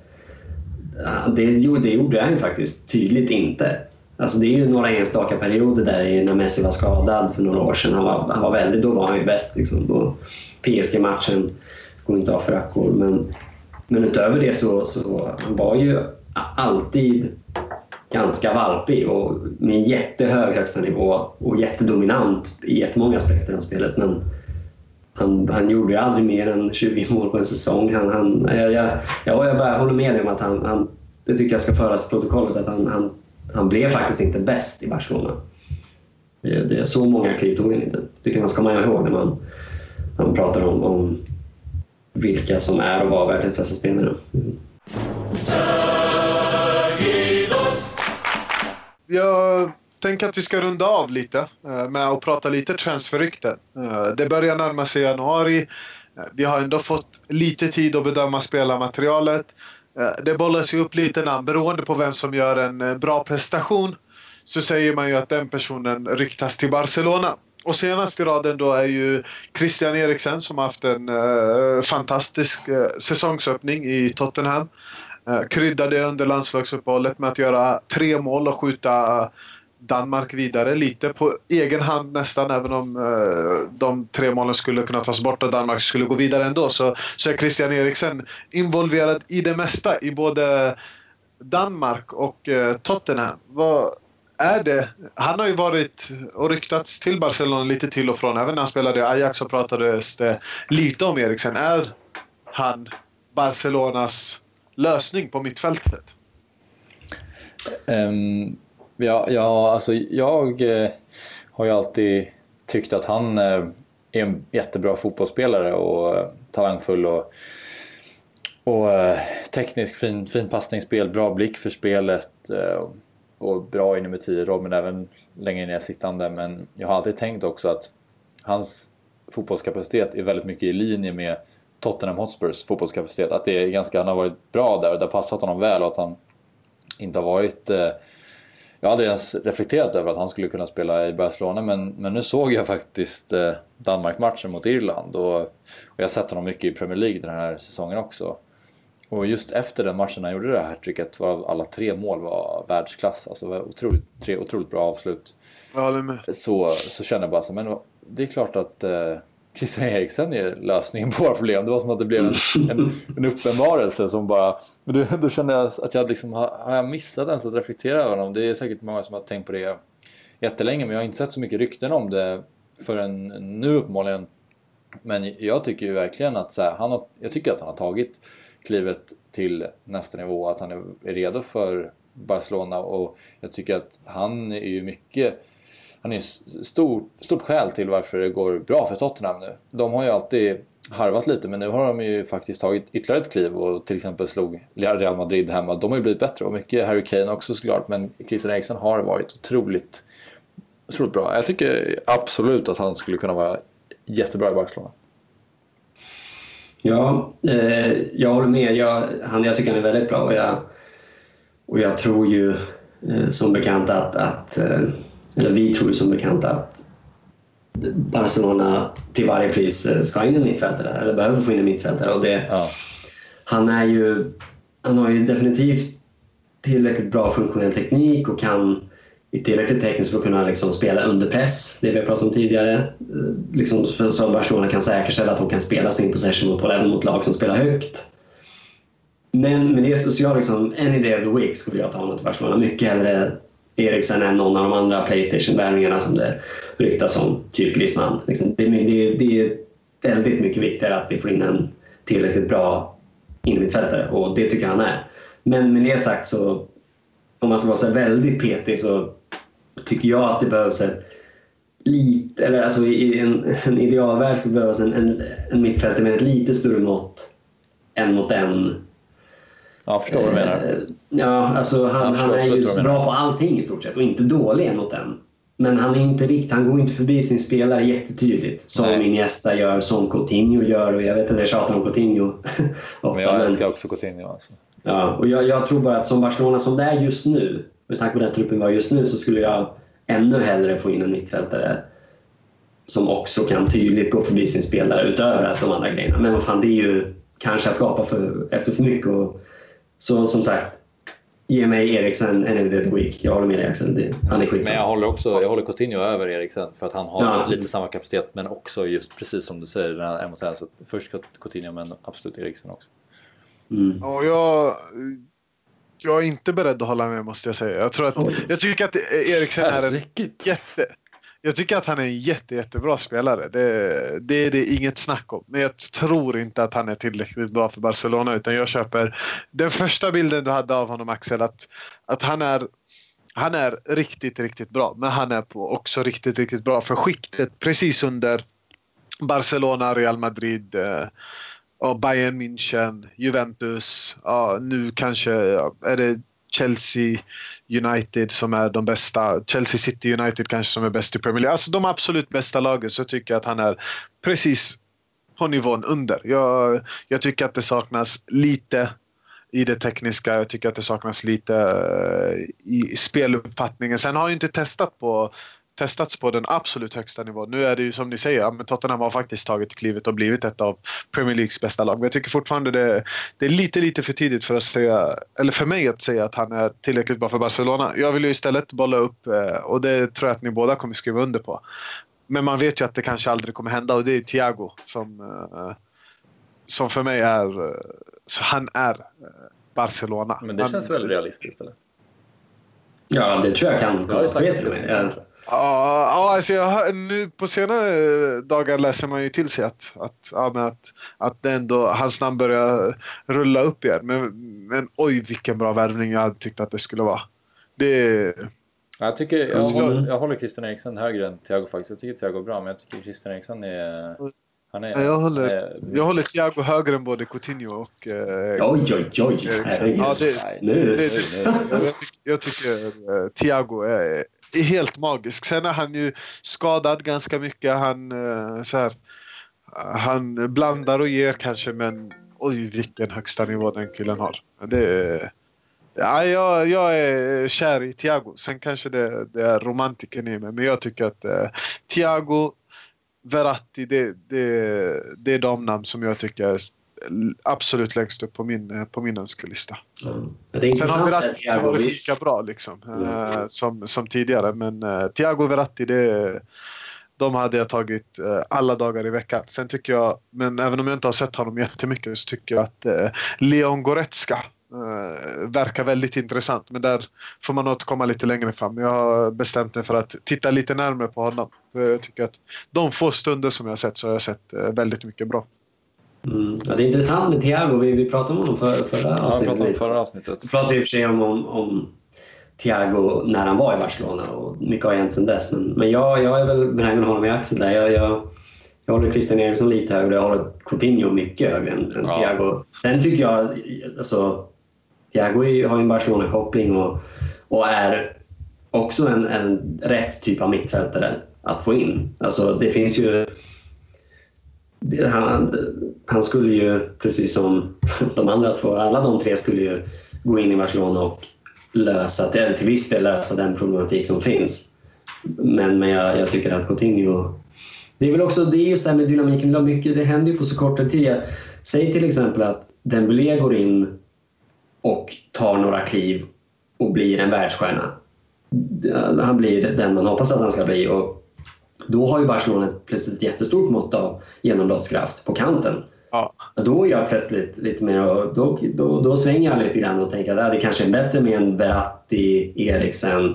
det, det gjorde han ju faktiskt tydligt inte. Alltså det är ju några enstaka perioder där när Messi var skadad för några år sedan. Han var, han var väldigt, då var han ju bäst. Liksom. PSG-matchen går inte av för rackor. Men, men utöver det så, så han var ju alltid ganska valpig och med jättehög högsta nivå och jättedominant i jättemånga aspekter av spelet. Men han, han gjorde ju aldrig mer än 20 mål på en säsong. Han, han, jag, jag, jag, jag bara håller med dig om att han, han, det tycker jag ska föras till protokollet, att han, han han blev faktiskt inte bäst i Barcelona. Det, det, så många kliv tog han inte. Det tycker man ska komma ihåg när man, när man pratar om, om vilka som är och var världens bästa spelare. Mm. Jag tänker att vi ska runda av lite eh, med att prata lite transferrykten. Eh, det börjar närma sig januari. Eh, vi har ändå fått lite tid att bedöma spelarmaterialet. Det bollas ju upp lite namn beroende på vem som gör en bra prestation. Så säger man ju att den personen ryktas till Barcelona. Och senast i raden då är ju Christian Eriksen som har haft en fantastisk säsongsöppning i Tottenham. Eh, kryddade under landslagsuppehållet med att göra tre mål och skjuta eh, Danmark vidare lite på egen hand nästan även om eh, de tre målen skulle kunna tas bort och Danmark skulle gå vidare ändå så, så är Christian Eriksen involverad i det mesta i både Danmark och eh, Tottenham. Vad är det? Han har ju varit och ryktats till Barcelona lite till och från. Även när han spelade i Ajax så pratades det lite om Eriksen. Är han Barcelonas lösning på mittfältet? Um Ja, ja alltså jag eh, har ju alltid tyckt att han eh, är en jättebra fotbollsspelare och eh, talangfull och, och eh, teknisk, fin, fin passningsspel, bra blick för spelet eh, och bra inom 10 men även längre ner sittande. Men jag har alltid tänkt också att hans fotbollskapacitet är väldigt mycket i linje med Tottenham Hotspurs fotbollskapacitet. Att det är ganska, han har varit bra där och det har passat honom väl och att han inte har varit jag har aldrig ens reflekterat över att han skulle kunna spela i Barcelona men, men nu såg jag faktiskt eh, Danmark-matchen mot Irland och, och jag har sett honom mycket i Premier League den här säsongen också. Och just efter den matchen han gjorde det här hattricket var alla tre mål var världsklass. Alltså var otroligt, tre otroligt bra avslut. Med. Så, så kände jag bara så, men det är klart att eh, Christian Eriksen är lösningen på våra problem. Det var som att det blev en, en, en uppenbarelse som bara... Då, då kände jag att jag liksom, har, har jag missat ens att reflektera över honom? Det är säkert många som har tänkt på det jättelänge men jag har inte sett så mycket rykten om det förrän nu uppenbarligen. Men jag tycker ju verkligen att så här, han har, jag tycker att han har tagit klivet till nästa nivå, att han är redo för Barcelona och jag tycker att han är ju mycket han är stor, stort skäl till varför det går bra för Tottenham nu. De har ju alltid harvat lite men nu har de ju faktiskt tagit ytterligare ett kliv och till exempel slog Real Madrid hemma. De har ju blivit bättre och mycket Harry Kane också såklart men Christian Eriksen har varit otroligt, otroligt bra. Jag tycker absolut att han skulle kunna vara jättebra i Barcelona. Ja, eh, jag håller med. Jag, han, jag tycker han är väldigt bra och jag, och jag tror ju eh, som bekant att, att eh, eller vi tror som bekant att Barcelona till varje pris eh, ska in en mittfältare, eller behöver få in en mittfältare. Och det, ja. han, är ju, han har ju definitivt tillräckligt bra funktionell teknik och kan i tillräckligt tekniskt för att kunna liksom spela under press, det vi har pratat om tidigare. Eh, liksom så Barcelona kan säkerställa att de kan spela sin possession på även mot lag som spelar högt. Men med det så jag liksom, any day of the week skulle jag ta honom till Barcelona. Mycket hellre Eriksen än någon av de andra Playstation-värvningarna som det ryktas om, typ Griezmann. Liksom, det, det, det, är väldigt mycket viktigare att vi får in en tillräckligt bra innermittfältare och det tycker jag han är. Men med det sagt så, om man ska vara så väldigt petig så tycker jag att det behövs ett lite, eller alltså i en, en idealvärld så behövs en, en, en mittfältare med ett lite större mått en mot en jag förstår vad du menar. Eh, ja, alltså han, han är ju bra på allting i stort sett och inte dålig mot en. Men han är inte rikt, han går inte förbi sin spelare jättetydligt. Som Nej. Iniesta gör, som Coutinho gör. Och jag vet att jag tjatar om Coutinho ofta. Men jag älskar men... också Coutinho. Alltså. Ja, och jag, jag, tror bara att som Barcelona som det är just nu, med tanke på den truppen vi har just nu, så skulle jag ännu hellre få in en mittfältare som också kan tydligt gå förbi sin spelare utöver de andra grejerna. Men vad fan, det är ju kanske att gapa för, efter för mycket. Och så som sagt, ge mig Eriksen en of the week. Jag håller med Axel, han är skitbra. Men jag håller också jag håller Coutinho över Eriksen för att han har ja. lite samma kapacitet men också just precis som du säger, den här emotionella. Så först Coutinho men absolut Eriksen också. Mm. Och jag, jag är inte beredd att hålla med måste jag säga. Jag, tror att, jag tycker att Eriksen är en jätte... Jag tycker att han är en jätte, jättebra spelare. Det, det är det inget snack om. Men jag tror inte att han är tillräckligt bra för Barcelona utan jag köper den första bilden du hade av honom Axel att, att han är han är riktigt, riktigt bra. Men han är på också riktigt, riktigt bra för skiktet precis under Barcelona, Real Madrid eh, och Bayern München, Juventus. Ja, nu kanske är det Chelsea United som är de bästa. Chelsea City United kanske som är bäst i Premier League. Alltså de absolut bästa lagen så tycker jag att han är precis på nivån under. Jag, jag tycker att det saknas lite i det tekniska. Jag tycker att det saknas lite eh, i speluppfattningen. Sen har jag inte testat på testats på den absolut högsta nivån. Nu är det ju som ni säger, ja, Tottenham har faktiskt tagit klivet och blivit ett av Premier Leagues bästa lag. Men jag tycker fortfarande det, det är lite, lite för tidigt för, att säga, eller för mig att säga att han är tillräckligt bra för Barcelona. Jag vill ju istället bolla upp, eh, och det tror jag att ni båda kommer skriva under på. Men man vet ju att det kanske aldrig kommer hända och det är Thiago som, eh, som för mig är, eh, så han är Barcelona. Men det känns han, väldigt realistiskt eller? Ja, det tror jag kan gå. Ja, Ja, alltså jag, nu på senare dagar läser man ju till sig att, att, ja, att, att ändå, hans namn börjar rulla upp igen. Men, men oj vilken bra värvning jag hade tyckt att det skulle vara. Det, jag, tycker, jag, håller, jag håller Christian Eriksson högre än Thiago faktiskt. Jag tycker Thiago är bra men jag tycker Christian Eriksson är... Han är, jag, håller, är, jag håller Thiago högre än både Coutinho och... Eh, oj, oj, oj! Ja, det, det, det, jag, jag tycker eh, Thiago är är helt magisk. Sen är han ju skadad ganska mycket. Han, eh, så här, han blandar och ger kanske men oj vilken högsta nivå den killen har. Det, ja, jag, jag är kär i Thiago. Sen kanske det, det är romantiken i mig men jag tycker att eh, Thiago, Verratti det, det, det är de namn som jag tycker är absolut längst upp på min, på min önskelista. Mm. Sen har Verratti inte varit lika bra liksom, mm. som, som tidigare. Men uh, Thiago och Verratti, det, de hade jag tagit alla dagar i veckan. Sen tycker jag, men även om jag inte har sett honom jättemycket så tycker jag att Leon Goretzka Uh, verkar väldigt intressant. Men där får man återkomma lite längre fram. Jag har bestämt mig för att titta lite närmare på honom. För jag tycker att de få stunder som jag har sett så har jag sett väldigt mycket bra. Mm. Ja, det är intressant med Thiago. Vi, vi pratade om honom för, förra avsnittet. Ja, förra avsnittet. Vi pratade i och för sig om, om, om Thiago när han var i Barcelona och mycket har hänt sedan dess. Men, men jag, jag är väl benägen att hålla med Axel där. Jag, jag, jag håller Christian Eriksson lite högre jag håller Coutinho mycket högre än, än ja. Thiago. Sen tycker jag, alltså, Thiago har ju en Barcelona-koppling och, och är också en, en rätt typ av mittfältare att få in. Alltså, det finns ju... Han, han skulle ju, precis som de andra två, alla de tre skulle ju gå in i Barcelona och lösa, till, till viss del lösa den problematik som finns. Men, men jag, jag tycker att Coutinho... Det är väl också det är just det här med dynamiken. Mycket, det händer ju på så kort tid. Säg till exempel att Dembélé går in och tar några kliv och blir en världsstjärna. Han blir den man hoppas att han ska bli och då har ju Barcelona plötsligt ett jättestort mått av genombrottskraft på kanten. Ja. Då är jag plötsligt lite mer då, då, då svänger jag lite grann och tänker att det kanske är bättre med en Verratti, Eriksen,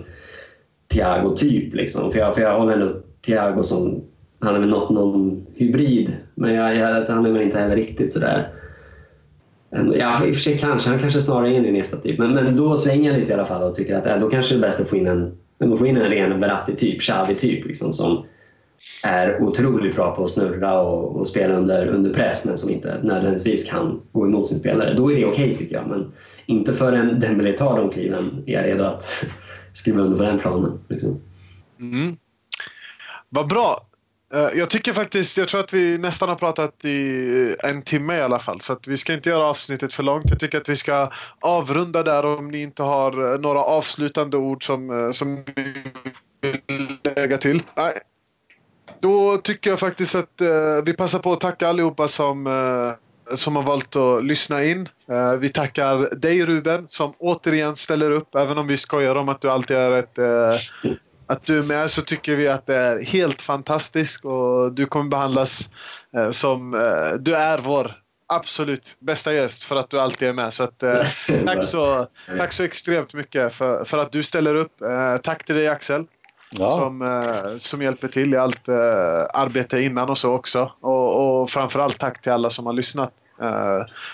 Thiago-typ. Liksom. För, jag, för jag håller ändå Thiago som, han är väl något, någon hybrid, men jag, jag, han är väl inte heller riktigt sådär Ja, i och för sig kanske. Han kanske snarare är en nästa typ. Men, men då svänger jag lite i alla fall och tycker att ja, då kanske det är bäst att få in en, man får in en ren Verratti-typ, Xavi-typ liksom, som är otroligt bra på att snurra och, och, spela under, under press men som inte nödvändigtvis kan gå emot sin spelare. Då är det okej okay, tycker jag. Men inte förrän Dembélé tar de kliven är jag redo att skriva under på den planen. Liksom. Mm. Vad bra. Eh, jag tycker faktiskt, jag tror att vi nästan har pratat i eh, en timme i alla fall. Så att vi ska inte göra avsnittet för långt. Jag tycker att vi ska avrunda där om ni inte har eh, några avslutande ord som, som ni vill lägga till. Nej. Då tycker jag faktiskt att uh, vi passar på att tacka allihopa som, uh, som har valt att lyssna in. Uh, vi tackar dig Ruben som återigen ställer upp även om vi skojar om att du alltid är ett att du är med så tycker vi att det är helt fantastiskt och du kommer behandlas eh, som eh, du är vår absolut bästa gäst för att du alltid är med. Så att, eh, tack, så, tack så extremt mycket för, för att du ställer upp. Eh, tack till dig Axel. Ja. Som, eh, som hjälper till i allt eh, arbete innan och så också. Och, och framförallt tack till alla som har lyssnat.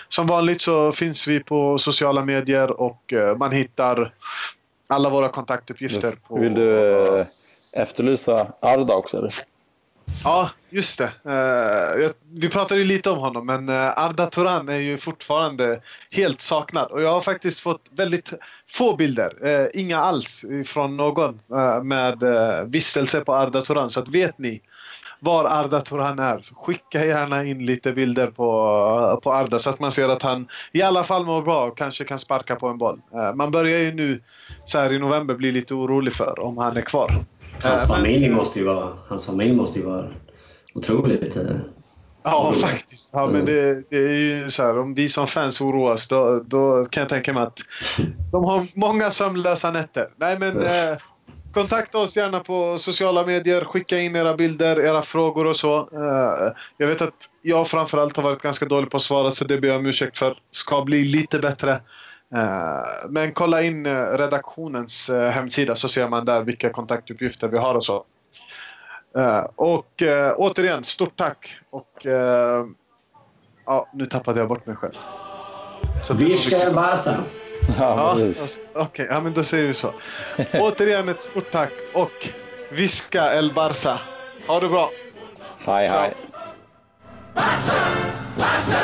som vanligt så finns vi på sociala medier och man hittar alla våra kontaktuppgifter. På, Vill du äh, efterlysa Arda också? Eller? Ja, just det. Uh, vi pratade ju lite om honom, men uh, Arda Turan är ju fortfarande helt saknad. Och jag har faktiskt fått väldigt få bilder, uh, inga alls, från någon med vistelse på Arda Turan. Så att vet ni var Arda Turan är. Så skicka gärna in lite bilder på, på Arda så att man ser att han i alla fall mår bra och kanske kan sparka på en boll. Man börjar ju nu så här i november bli lite orolig för om han är kvar. Hans, familj, måste ju vara, hans familj måste ju vara otroligt uh, Ja, faktiskt. Ja, men det, det, är ju så här, om vi som fans oroas då, då kan jag tänka mig att de har många sömnlösa nätter. Nej, men eh, kontakta oss gärna på sociala medier. Skicka in era bilder, era frågor och så. Uh, jag vet att jag framförallt har varit ganska dålig på att svara så det ber jag om ursäkt för. Ska bli lite bättre. Uh, men kolla in uh, redaktionens hemsida så ser man där vilka kontaktuppgifter vi har och så. och återigen, stort tack. Och ja, nu tappade jag bort mig själv. Visca Barca! Ja, precis. Okej, okay, ja, men då säger vi så. Återigen ett stort tack och Visca El Barça. Ha det bra. Hej, hej. Barça! Barça!